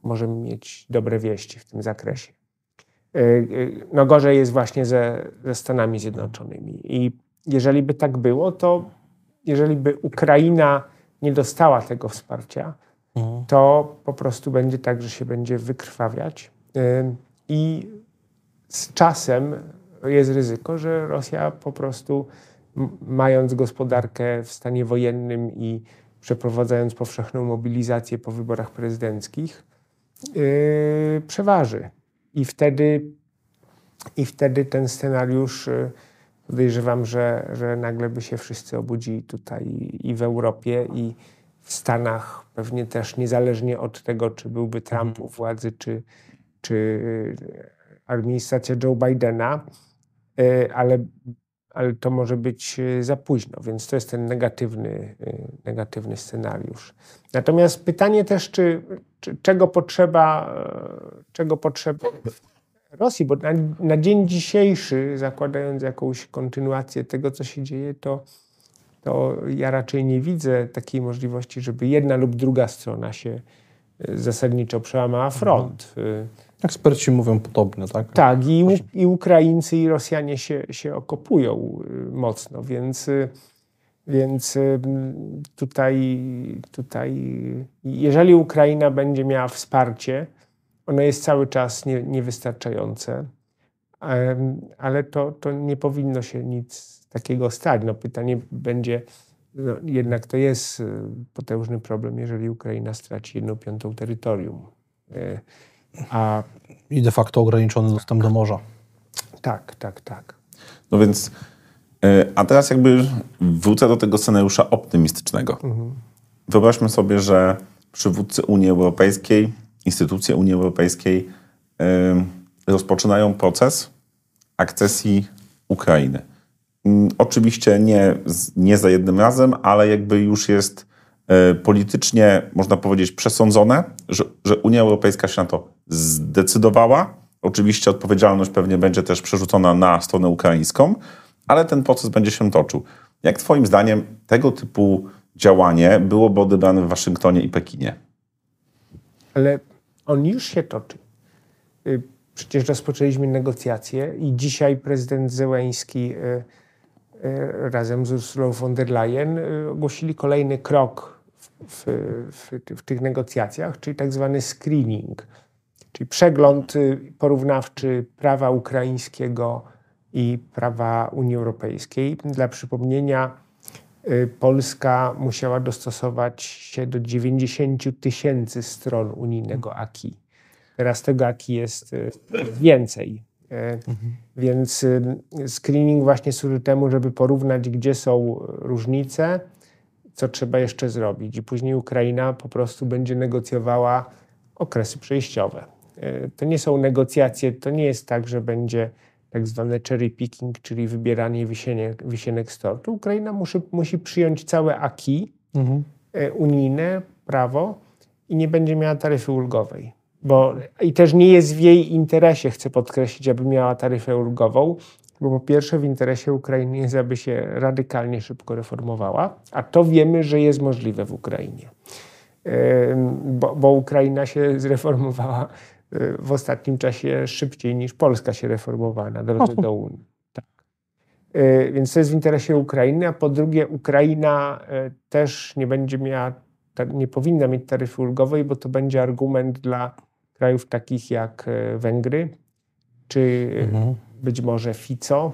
możemy mieć dobre wieści w tym zakresie. Y, y, no gorzej jest właśnie ze, ze Stanami Zjednoczonymi. I jeżeli by tak było, to jeżeli by Ukraina nie dostała tego wsparcia, mhm. to po prostu będzie tak, że się będzie wykrwawiać. I z czasem jest ryzyko, że Rosja po prostu, mając gospodarkę w stanie wojennym i przeprowadzając powszechną mobilizację po wyborach prezydenckich, yy, przeważy. I wtedy, I wtedy ten scenariusz yy, podejrzewam, że, że nagle by się wszyscy obudzili tutaj i w Europie, i w Stanach, pewnie też niezależnie od tego, czy byłby Trump u władzy, czy, czy administracja Joe Bidena, ale, ale to może być e, za późno, więc to jest ten negatywny, e, negatywny scenariusz. Natomiast pytanie też, czy, czy czego potrzeba, czego potrzeba Rosji, bo na, na, dzień dzisiejszy, zakładając jakąś kontynuację tego, co się dzieje, to, to ja raczej nie widzę takiej możliwości, żeby jedna lub druga strona się zasadniczo przełamała front. Mhm. Eksperci mówią podobnie, tak? Tak, i, i Ukraińcy, i Rosjanie się, się okopują y, mocno, więc, y, więc y, tutaj, tutaj, jeżeli Ukraina będzie miała wsparcie, ono jest cały czas nie, niewystarczające, ale to, to nie powinno się nic takiego stać. No pytanie będzie, no jednak to jest potężny problem, jeżeli Ukraina straci jedną piątą terytorium. A... I de facto ograniczony dostęp do morza. Tak, tak, tak. No więc, e, a teraz jakby wrócę do tego scenariusza optymistycznego. Mhm. Wyobraźmy sobie, że przywódcy Unii Europejskiej, instytucje Unii Europejskiej rozpoczynają proces akcesji Ukrainy. Mm, oczywiście nie, nie za jednym razem, ale jakby już jest e, politycznie, można powiedzieć, przesądzone, że, że Unia Europejska się na to zdecydowała. Oczywiście odpowiedzialność pewnie będzie też przerzucona na stronę ukraińską, ale ten proces będzie się toczył. Jak Twoim zdaniem tego typu działanie byłoby odebrane w Waszyngtonie i Pekinie? Ale on już się toczy. Y, przecież rozpoczęliśmy negocjacje i dzisiaj prezydent Zełęński y, y, razem z Ursulą von der Leyen ogłosili kolejny krok w, w, w, tych negocjacjach, czyli tak zwany screening czyli przegląd y, porównawczy prawa ukraińskiego i prawa Unii Europejskiej. Dla przypomnienia, y, Polska musiała dostosować się do 90 tysięcy stron unijnego AKI. Teraz tego AKI jest y, więcej. Mhm. Więc screening właśnie służy temu, żeby porównać, gdzie są różnice, co trzeba jeszcze zrobić. I później Ukraina po prostu będzie negocjowała okresy przejściowe. E, to nie są negocjacje, to nie jest tak, że będzie tak zwane cherry picking, czyli wybieranie wisienek, wisienek z tortu. Ukraina musi, musi przyjąć całe AKI mhm. unijne, prawo i nie będzie miała taryfy ulgowej. Bo, I też nie jest w jej interesie, chcę podkreślić, aby miała taryfę ulgową, bo po pierwsze w interesie Ukrainy jest, aby się radykalnie szybko reformowała, a to wiemy, że jest możliwe w Ukrainie. Bo, bo Ukraina się zreformowała w ostatnim czasie szybciej niż Polska się reformowała na drodze do Unii. Tak. Y, więc to jest w interesie Ukrainy, a po drugie Ukraina y, też nie będzie miała, nie powinna mieć taryfy ulgowej, bo to będzie argument dla krajów takich jak Węgry, czy mhm być może Fico,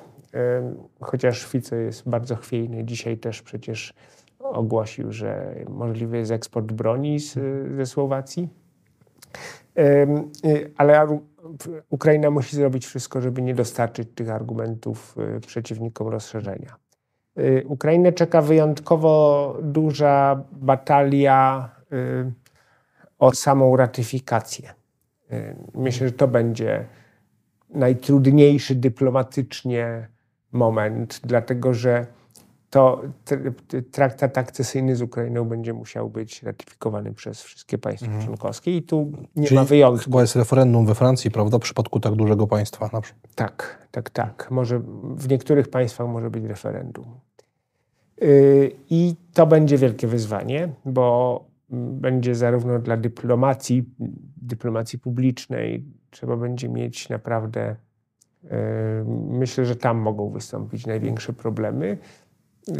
chociaż Fico jest bardzo chwiejny. Dzisiaj też przecież ogłosił, że możliwy jest eksport broni z, ze Słowacji. Y, ale Ukraina musi zrobić wszystko, żeby nie dostarczyć tych argumentów y, przeciwnikom rozszerzenia. Y, Ukrainę czeka wyjątkowo duża batalia o samą ratyfikację. Myślę, że to będzie najtrudniejszy dyplomatycznie moment, dlatego że to traktat akcesyjny z Ukrainą będzie musiał być ratyfikowany przez wszystkie państwa mhm. członkowskie i tu nie Czyli ma wyjątku. Chyba jest referendum we Francji, prawda, w przypadku tak dużego państwa na przykład. Tak, tak, tak. Może w niektórych państwach może być referendum. Yy, I to będzie wielkie wyzwanie, bo będzie zarówno dla dyplomacji, dyplomacji publicznej, trzeba będzie mieć naprawdę, e, myślę, że tam mogą wystąpić największe problemy,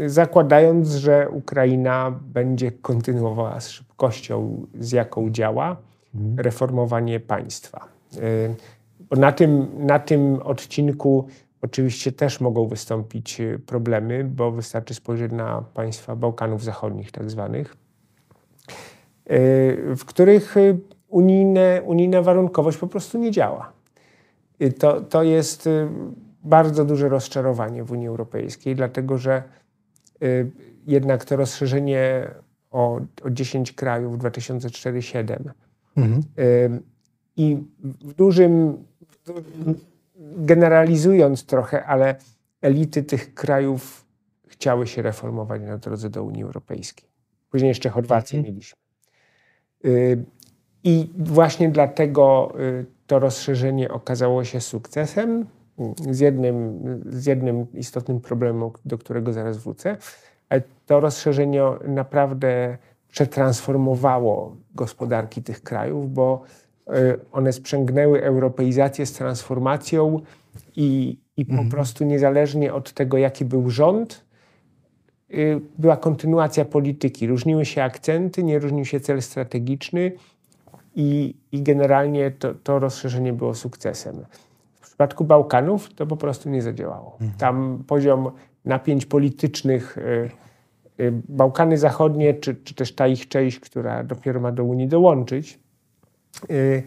zakładając, że Ukraina będzie kontynuowała z szybkością, z jaką działa, mhm. reformowanie państwa. Bo na tym, na tym odcinku oczywiście też mogą wystąpić problemy, bo wystarczy spojrzeć na państwa Bałkanów Zachodnich, tak zwanych, e, w których unijne, unijna warunkowość po prostu nie działa. To, to jest y, bardzo duże rozczarowanie w Unii Europejskiej, dlatego że y, jednak to rozszerzenie o, o 10 krajów 2004-2007 mhm. Y, i w dużym, generalizując trochę, ale elity tych krajów chciały się reformować na drodze do Unii Europejskiej. Później jeszcze Chorwację mhm. mieliśmy. I właśnie dlatego y, to rozszerzenie okazało się sukcesem. Z jednym, z jednym istotnym problemem, do którego zaraz wrócę, ale to rozszerzenie naprawdę przetransformowało gospodarki tych krajów, bo y, one sprzęgnęły europeizację z transformacją i, i po mhm. prostu niezależnie od tego, jaki był rząd, y, była kontynuacja polityki. Różniły się akcenty, nie różnił się cel strategiczny i, i generalnie to, to rozszerzenie było sukcesem. W przypadku Bałkanów to po prostu nie zadziałało. Mhm. Tam poziom napięć politycznych, y, y, Bałkany Zachodnie, czy, czy też ta ich część, która dopiero ma do Unii dołączyć, y,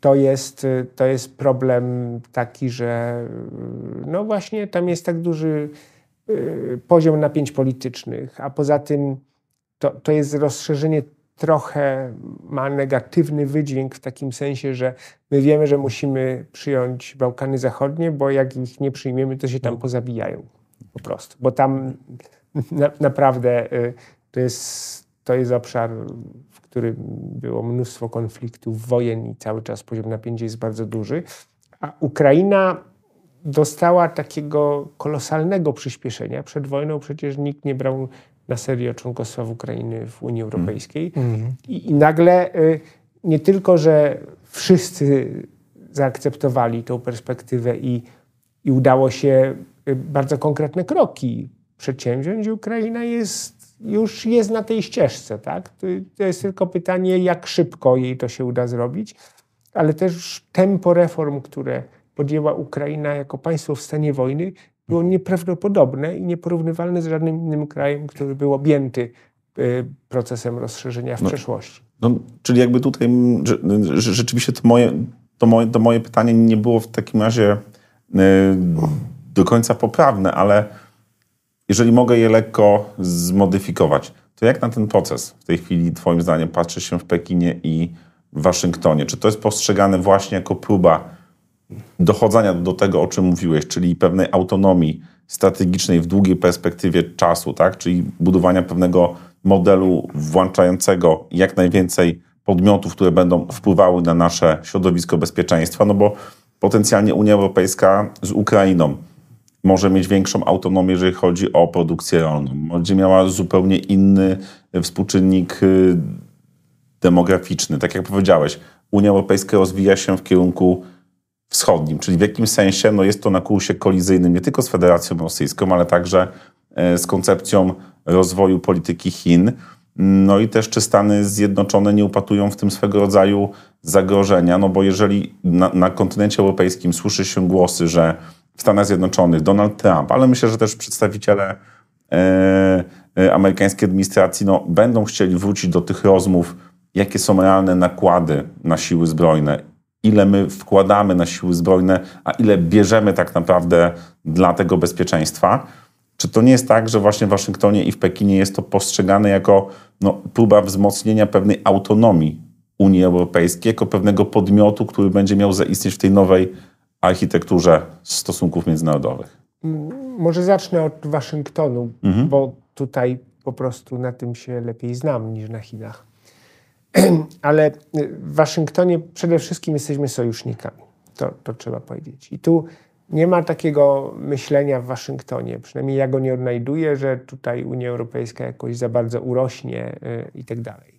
to jest, to jest problem taki, że no właśnie tam jest tak duży poziom napięć politycznych, a poza tym to, to jest rozszerzenie trochę ma negatywny wydźwięk w takim sensie, że my wiemy, że musimy przyjąć Bałkany Zachodnie, bo jak ich nie przyjmiemy, to się tam no. pozabijają po prostu. Bo tam na, naprawdę y, to jest, to jest obszar, w którym było mnóstwo konfliktów, wojen i cały czas poziom napięcia jest bardzo duży. A Ukraina dostała takiego kolosalnego przyspieszenia. Przed wojną przecież nikt nie brał na serio członkostwa w Ukrainy w Unii Europejskiej. Mm. I, I, nagle y, nie tylko, że wszyscy zaakceptowali tą perspektywę i, i udało się y, bardzo konkretne kroki przedsięwziąć, Ukraina jest, już jest na tej ścieżce. Tak? To jest tylko pytanie, jak szybko jej to się uda zrobić, ale też tempo reform, które podjęła Ukraina jako państwo w stanie wojny, było nieprawdopodobne i nieporównywalne z żadnym innym krajem, który był objęty y, procesem rozszerzenia w no, przeszłości. No, czyli jakby tutaj rzeczywiście to moje, to, moje, to moje pytanie nie było w takim razie y, do końca poprawne, ale jeżeli mogę je lekko zmodyfikować, to jak na ten proces w tej chwili Twoim zdaniem patrzy się w Pekinie i w Waszyngtonie? Czy to jest postrzegane właśnie jako próba dochodzenia do tego, o czym mówiłeś, czyli pewnej autonomii strategicznej w długiej perspektywie czasu, tak? czyli budowania pewnego modelu włączającego jak najwięcej podmiotów, które będą wpływały na nasze środowisko bezpieczeństwa, no bo potencjalnie Unia Europejska z Ukrainą może mieć większą autonomię, jeżeli chodzi o produkcję rolną. Będzie miała zupełnie inny współczynnik y, demograficzny. Tak jak powiedziałeś, Unia Europejska rozwija się w kierunku wschodnim, czyli w jakimś sensie no jest to na kursie kolizyjnym nie tylko z Federacją Rosyjską, ale także e, z koncepcją rozwoju polityki Chin. No i też czy Stany Zjednoczone nie upatują w tym swego rodzaju zagrożenia, no bo jeżeli na, na kontynencie europejskim słyszy się głosy, że w Stanach Zjednoczonych Donald Trump, ale myślę, że też przedstawiciele e, e, amerykańskiej administracji no, będą chcieli wrócić do tych rozmów, jakie są realne nakłady na siły zbrojne, ile my wkładamy na siły zbrojne, a ile bierzemy tak naprawdę dla tego bezpieczeństwa. Czy to nie jest tak, że właśnie w Waszyngtonie i w Pekinie jest to postrzegane jako no, próba wzmocnienia pewnej autonomii Unii Europejskiej, jako pewnego podmiotu, który będzie miał zaistnieć w tej nowej architekturze stosunków międzynarodowych? Może zacznę od Waszyngtonu, mhm. bo tutaj po prostu na tym się lepiej znam niż na Chinach. Ale w Waszyngtonie przede wszystkim jesteśmy sojusznikami. To, to trzeba powiedzieć. I tu nie ma takiego myślenia w Waszyngtonie, przynajmniej ja go nie odnajduję, że tutaj Unia Europejska jakoś za bardzo urośnie y, i tak dalej.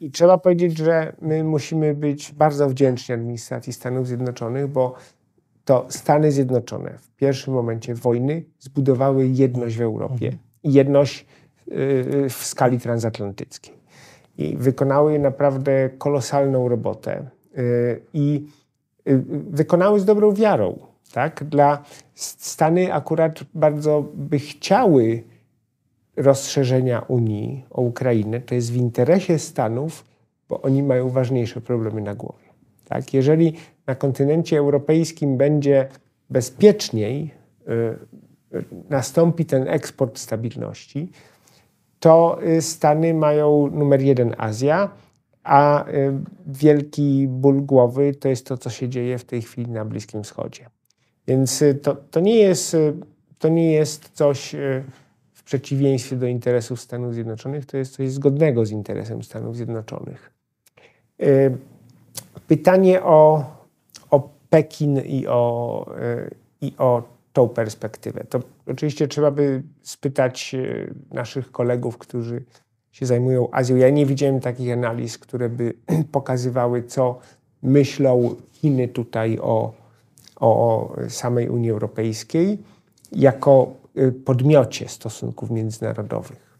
I trzeba powiedzieć, że my musimy być bardzo wdzięczni administracji Stanów Zjednoczonych, bo to Stany Zjednoczone w pierwszym momencie wojny zbudowały jedność w Europie i jedność y, w skali transatlantyckiej. I wykonały naprawdę kolosalną robotę. Y, I wykonały z dobrą wiarą tak? Dla Stany akurat bardzo by chciały rozszerzenia Unii o Ukrainę. To jest w interesie Stanów, bo oni mają ważniejsze problemy na głowie. Tak? Jeżeli na kontynencie europejskim będzie bezpieczniej, y, nastąpi ten eksport stabilności, to y, Stany mają numer jeden Azja, a y, wielki ból głowy to jest to, co się dzieje w tej chwili na Bliskim Wschodzie. Więc y, to, to, nie jest, to nie jest coś w przeciwieństwie do interesów Stanów Zjednoczonych, to jest coś zgodnego z interesem Stanów Zjednoczonych. Pytanie o, o Pekin i o, i o tą perspektywę. To oczywiście trzeba by spytać naszych kolegów, którzy się zajmują Azją. Ja nie widziałem takich analiz, które by pokazywały, co myślą Chiny tutaj o, o samej Unii Europejskiej jako y, podmiocie stosunków międzynarodowych.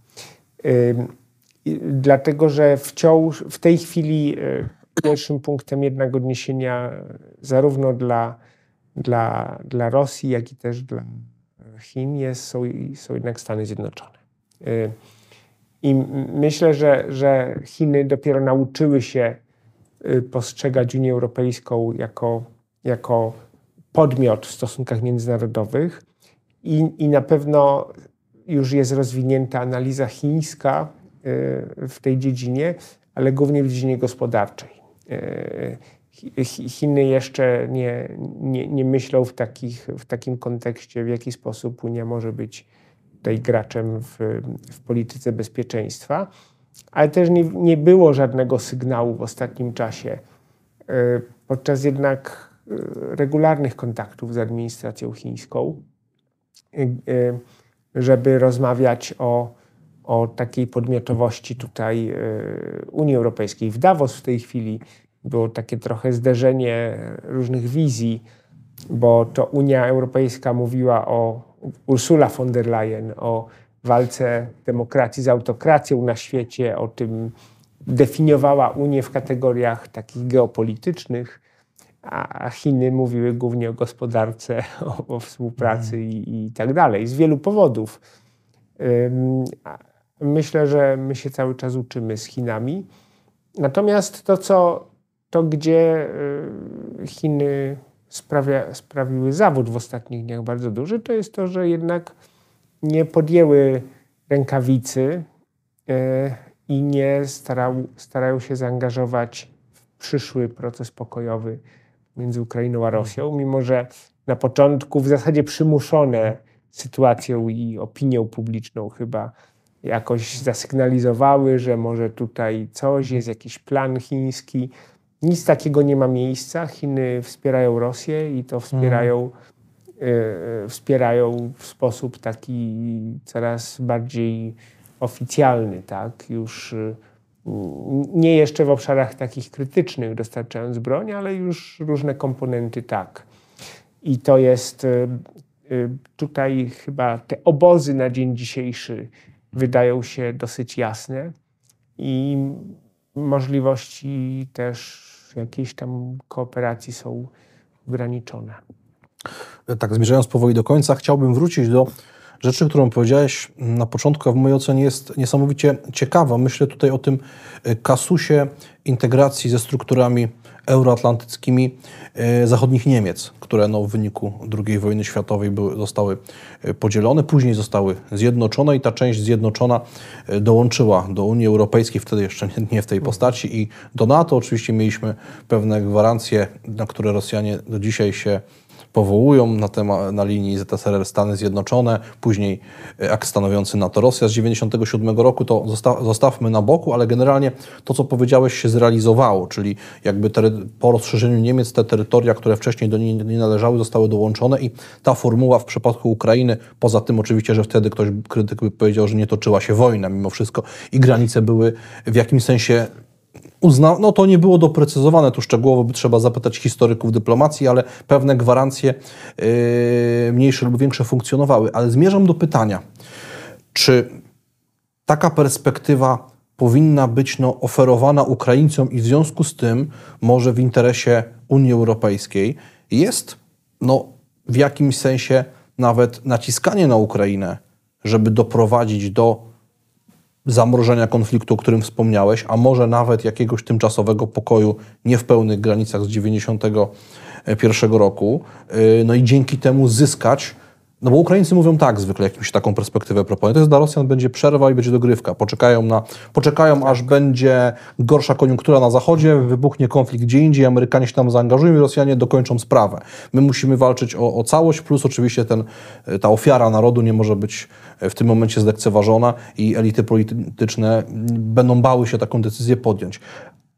Dlatego, że wciąż w tej chwili y, pierwszym punktem jednak odniesienia zarówno dla, dla, dla Rosji, jak i też dla Chin jest, są, są jednak Stany Zjednoczone. Y, I myślę, że, że Chiny dopiero nauczyły się postrzegać Unię Europejską jako, jako podmiot w stosunkach międzynarodowych i, i na pewno już jest rozwinięta analiza chińska y, w tej dziedzinie, ale głównie w dziedzinie gospodarczej. Chiny jeszcze nie, nie, nie myślą w, takich, w takim kontekście, w jaki sposób Unia może być tutaj graczem w, w polityce bezpieczeństwa, ale też nie, nie było żadnego sygnału w ostatnim czasie. Y, podczas jednak regularnych kontaktów z administracją chińską, y, żeby rozmawiać o, o takiej podmiotowości tutaj Unii Europejskiej. W Davos w tej chwili było takie trochę zderzenie różnych wizji, bo to Unia Europejska mówiła o Ursula von der Leyen, o walce demokracji z autokracją na świecie, o tym definiowała Unię w kategoriach takich geopolitycznych a Chiny mówiły głównie o gospodarce, o, o współpracy mhm. i, i, tak dalej, z wielu powodów. Myślę, że my się cały czas uczymy z Chinami. Natomiast to, co, to gdzie y, Chiny sprawia, sprawiły zawód w ostatnich dniach bardzo duży, to jest to, że jednak nie podjęły rękawicy i nie starał, starają się zaangażować w przyszły proces pokojowy między Ukrainą a Rosją, mimo że na początku w zasadzie przymuszone sytuacją i opinią publiczną chyba jakoś zasygnalizowały, że może tutaj coś, jest jakiś plan chiński. Nic takiego nie ma miejsca. Chiny wspierają Rosję i to wspierają, y, wspierają w sposób taki coraz bardziej oficjalny, tak? Już y, nie jeszcze w obszarach takich krytycznych, dostarczając broń, ale już różne komponenty tak. I to jest tutaj chyba te obozy na dzień dzisiejszy wydają się dosyć jasne i możliwości też jakiejś tam kooperacji są ograniczone. Tak, zmierzając powoli do końca, chciałbym wrócić do rzeczy, którą powiedziałeś na początku, a w mojej ocenie jest niesamowicie ciekawa. Myślę tutaj o tym y, kasusie integracji ze strukturami euroatlantyckimi e, zachodnich Niemiec, które no, w wyniku II wojny światowej były, zostały e, podzielone, później zostały zjednoczone i ta część zjednoczona e, dołączyła do Unii Europejskiej, wtedy jeszcze nie w tej postaci i do NATO. Oczywiście mieliśmy pewne gwarancje, na które Rosjanie do dzisiaj się powołują na, temat, na linii ZSRR Stany Zjednoczone, później e, akt stanowiący NATO-Rosja z 1997 roku, to zosta zostawmy na boku, ale generalnie to, co powiedziałeś, się zrealizowało, czyli jakby po rozszerzeniu Niemiec te terytoria, które wcześniej do niej nie należały, zostały dołączone i ta formuła w przypadku Ukrainy, poza tym oczywiście, że wtedy ktoś, krytyk by powiedział, że nie toczyła się wojna mimo wszystko i granice były w jakimś sensie uzna, no to nie było doprecyzowane, tu szczegółowo by trzeba zapytać historyków dyplomacji, ale pewne gwarancje yy, mniejsze lub większe funkcjonowały. Ale zmierzam do pytania, czy taka perspektywa powinna być no, oferowana Ukraińcom i w związku z tym może w interesie Unii Europejskiej jest no, w jakimś sensie nawet naciskanie na Ukrainę, żeby doprowadzić do zamrożenia konfliktu, o którym wspomniałeś, a może nawet jakiegoś tymczasowego pokoju nie w pełnych granicach z 1991 roku. Y, no i dzięki temu zyskać no bo Ukraińcy mówią tak zwykle, jak się taką perspektywę proponuje. To jest dla Rosjan będzie przerwa i będzie dogrywka. Poczekają, na, poczekają aż będzie gorsza koniunktura na zachodzie, wybuchnie konflikt gdzie indziej, Amerykanie się tam zaangażują i Rosjanie dokończą sprawę. My musimy walczyć o, o całość, plus oczywiście ten, ta ofiara narodu nie może być w tym momencie zlekceważona i elity polityczne będą bały się taką decyzję podjąć.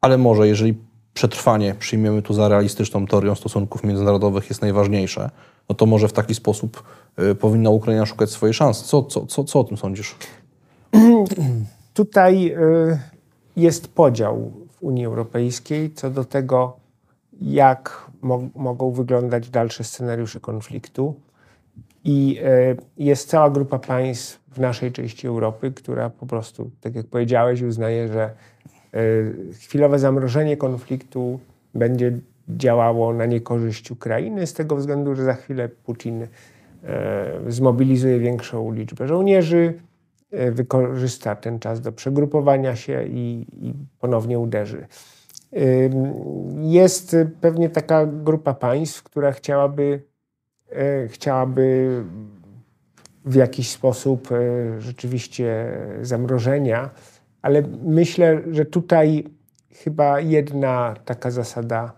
Ale może, jeżeli przetrwanie przyjmiemy tu za realistyczną teorią stosunków międzynarodowych jest najważniejsze, no to może w taki sposób y, powinna Ukraina szukać swojej szansy. Co, co, co, co o tym sądzisz? Tutaj y, jest podział w Unii Europejskiej co do tego, jak mo mogą wyglądać dalsze scenariusze konfliktu. I y, jest cała grupa państw w naszej części Europy, która po prostu, tak jak powiedziałeś, uznaje, że chwilowe zamrożenie konfliktu będzie działało na niekorzyść Ukrainy, z tego względu, że za chwilę Putin e, zmobilizuje większą liczbę żołnierzy, e, wykorzysta ten czas do przegrupowania się i, i ponownie uderzy. Jest pewnie taka grupa państw, która chciałaby, e, chciałaby w jakiś sposób rzeczywiście zamrożenia, ale myślę, że tutaj chyba jedna taka zasada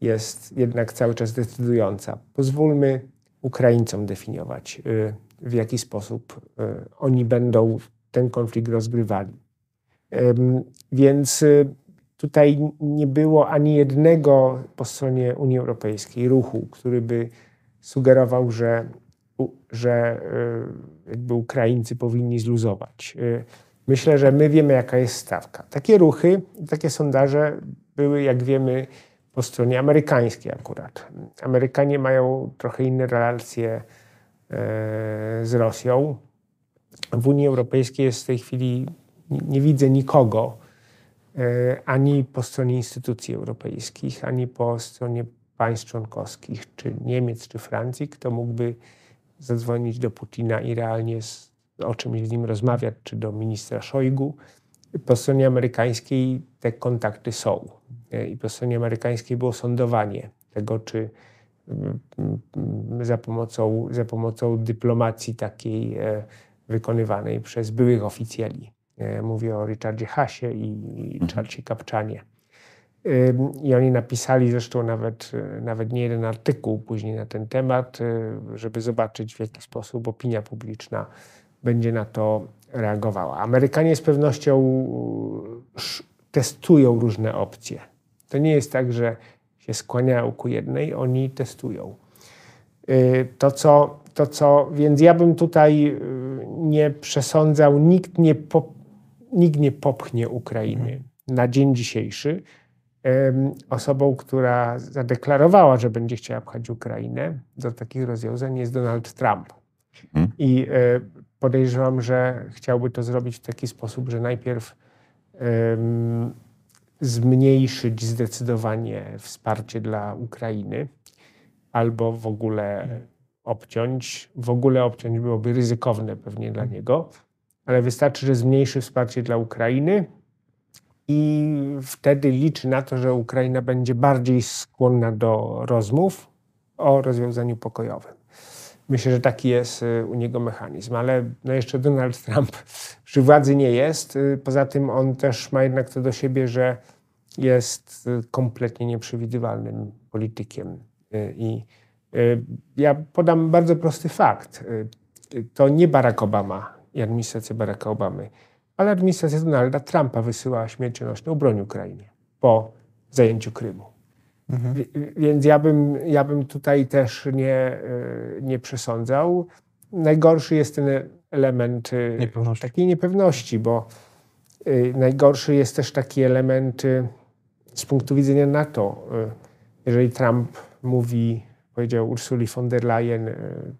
jest jednak cały czas decydująca. Pozwólmy Ukraińcom definiować, y, w jaki sposób y, oni będą ten konflikt rozgrywali. Więc y, tutaj nie było ani jednego po stronie Unii Europejskiej ruchu, który by sugerował, że, że jakby Ukraińcy powinni zluzować. Myślę, że my wiemy, jaka jest stawka. Takie ruchy, takie sondaże były, jak wiemy, po stronie amerykańskiej akurat. Amerykanie mają trochę inne relacje e, z Rosją. W Unii Europejskiej jest w tej chwili, nie widzę nikogo, e, ani po stronie instytucji europejskich, ani po stronie państw członkowskich, czy Niemiec, czy Francji, kto mógłby zadzwonić do Putina i realnie z, o czymś z nim rozmawiać, czy do ministra Szojgu. Po stronie amerykańskiej te kontakty są. I po stronie amerykańskiej było sądowanie tego, czy mm, za pomocą, za pomocą dyplomacji takiej e, wykonywanej przez byłych oficjeli E, mówię o Richardzie Hasie i Charlesie Kapczanie. I oni napisali zresztą nawet, e, nawet nie jeden artykuł później na ten temat, żeby zobaczyć w jaki sposób opinia publiczna będzie na to reagowała. Amerykanie z pewnością testują różne opcje. To nie jest tak, że się skłaniają ku jednej, oni testują. Y, To co, to, co, więc ja bym tutaj y, nie przesądzał, nikt nie, pop, nikt nie popchnie Ukrainy na dzień dzisiejszy. Osobą, która zadeklarowała, że będzie chciała pchać Ukrainę do takich rozwiązań jest Donald Trump. Mhm. I e, podejrzewam, że chciałby to zrobić w taki sposób, że najpierw em, zmniejszyć zdecydowanie wsparcie dla Ukrainy, albo w ogóle obciąć. W ogóle obciąć byłoby ryzykowne pewnie dla niego, ale wystarczy, że zmniejszy wsparcie dla Ukrainy i wtedy liczy na to, że Ukraina będzie bardziej skłonna do rozmów o rozwiązaniu pokojowym. Myślę, że taki jest y, u niego mechanizm, ale no jeszcze Donald Trump przy władzy nie jest. Y, Poza tym on też ma jednak to do siebie, że jest y, kompletnie nieprzewidywalnym politykiem. I ja podam bardzo prosty fakt. To nie Barack Obama i administracja Baracka Obamy, ale administracja Donalda Trumpa wysyłała śmiercionośną broń Ukrainie po zajęciu Krymu. Wi- Więc ja bym, ja bym tutaj też nie, y, nie przesądzał. Najgorszy jest ten element y, Niepewności. takiej niepewności, bo y, najgorszy jest też taki element z punktu widzenia NATO. Jeżeli Trump mówi, powiedział Ursuli von der Leyen,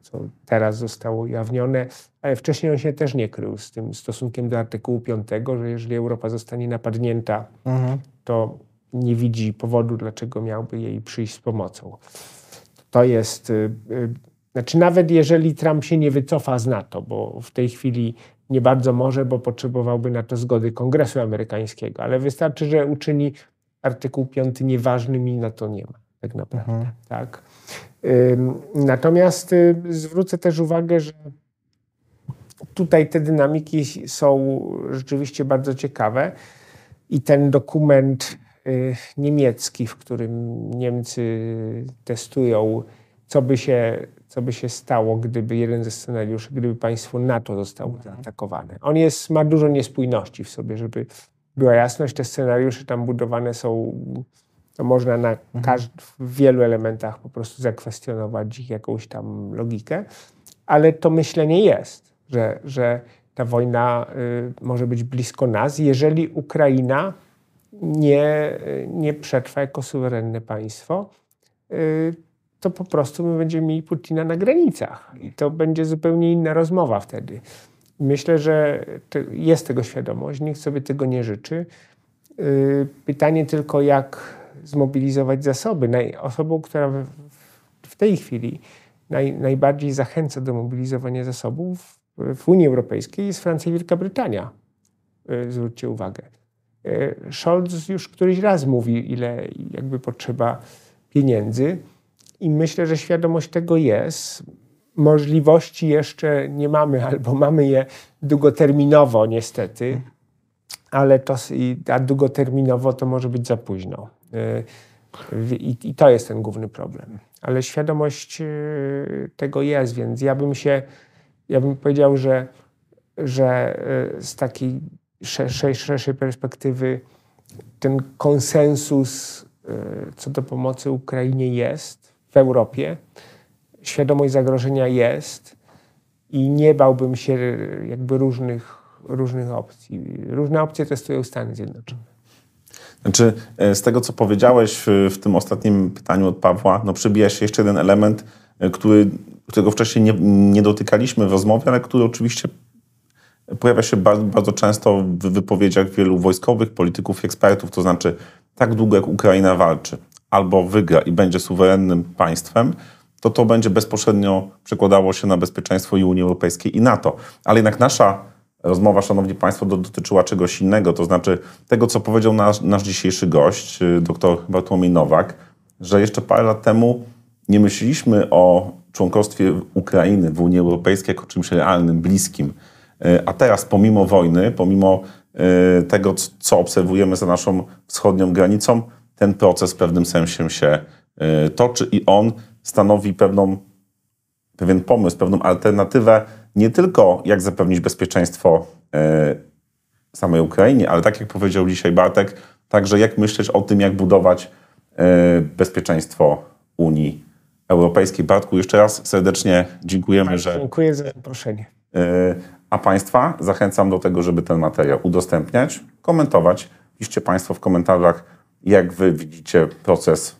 co teraz zostało ujawnione, ale wcześniej on się też nie krył z tym stosunkiem do artykułu 5, że jeżeli Europa zostanie napadnięta, to nie widzi powodu, dlaczego miałby jej przyjść z pomocą. To jest, y, y, znaczy nawet jeżeli Trump się nie wycofa z NATO, bo w tej chwili nie bardzo może, bo potrzebowałby na to zgody Kongresu Amerykańskiego, ale wystarczy, że uczyni artykuł 5 nieważnym i na to nie ma, tak naprawdę. Tak. Ym, Natomiast y, zwrócę też uwagę, że tutaj te dynamiki są rzeczywiście bardzo ciekawe i ten dokument niemiecki, w którym Niemcy testują, co by się, co by się stało, gdyby jeden ze scenariuszy, gdyby państwo NATO zostało zaatakowane. On jest, ma dużo niespójności w sobie, żeby była jasność. Te scenariusze tam budowane są, to można na każd- w wielu elementach po prostu zakwestionować ich jakąś tam logikę, ale to myślenie jest, że, że ta wojna y, może być blisko nas, jeżeli Ukraina nie, nie przetrwa jako suwerenne państwo, y, to po prostu my będziemy mieli Putina na granicach. I to będzie zupełnie inna rozmowa wtedy. Myślę, że jest tego świadomość, nikt sobie tego nie życzy. Y, Pytanie tylko, jak zmobilizować zasoby. Osobą, która w, w tej chwili naj, najbardziej zachęca do mobilizowania zasobów w Unii Europejskiej jest Francja i Wielka Brytania. Y, Zwróćcie uwagę. Y, Scholz już któryś raz mówi, ile jakby potrzeba pieniędzy i myślę, że świadomość tego jest. Możliwości jeszcze nie mamy, albo mamy je długoterminowo niestety, ale to, a długoterminowo to może być za późno. W- I, I to jest ten główny problem. Ale świadomość y, tego jest, więc ja bym się, ja bym powiedział, że, że z takiej szerszej, perspektywy ten konsensus y, co do pomocy Ukrainie jest w Europie. Świadomość zagrożenia jest i nie bałbym się y, jakby różnych, różnych opcji. Różne opcje testują Stany Zjednoczone. Znaczy, e, z tego, co powiedziałeś w, tym ostatnim pytaniu od Pawła, no przybija się jeszcze jeden element, e, który, którego wcześniej nie, nie dotykaliśmy w rozmowie, ale który oczywiście pojawia się bardzo, bardzo często w wypowiedziach wielu wojskowych, polityków, ekspertów, to znaczy tak długo jak Ukraina walczy albo wygra i będzie suwerennym państwem, to to będzie bezpośrednio przekładało się na bezpieczeństwo i Unii Europejskiej i NATO. Ale jednak nasza rozmowa, szanowni państwo, do, dotyczyła czegoś innego, to znaczy tego, co powiedział nasz, nasz dzisiejszy gość, y, dr Bartłomiej Nowak, że jeszcze parę lat temu nie myśleliśmy o członkostwie Ukrainy w Unii Europejskiej jako czymś realnym, bliskim. Y, A teraz, pomimo wojny, pomimo y, tego, co obserwujemy za naszą wschodnią granicą, ten proces w pewnym sensie się y, toczy i on stanowi pewną pewien pomysł, pewną alternatywę, nie tylko jak zapewnić bezpieczeństwo e, samej Ukrainie, ale tak jak powiedział dzisiaj Bartek, także jak myśleć o tym, jak budować e, bezpieczeństwo Unii Europejskiej. Bartku, jeszcze raz serdecznie dziękujemy, że Dziękuję za zaproszenie. A Państwa zachęcam do tego, żeby ten materiał udostępniać, komentować. Piszcie Państwo w komentarzach, jak Wy widzicie proces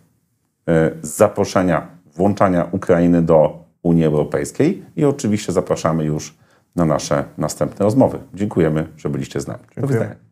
e, zaproszenia, włączania Ukrainy do Unii Europejskiej i oczywiście zapraszamy już na nasze następne rozmowy. Dziękujemy, że byliście z nami. Do widzenia.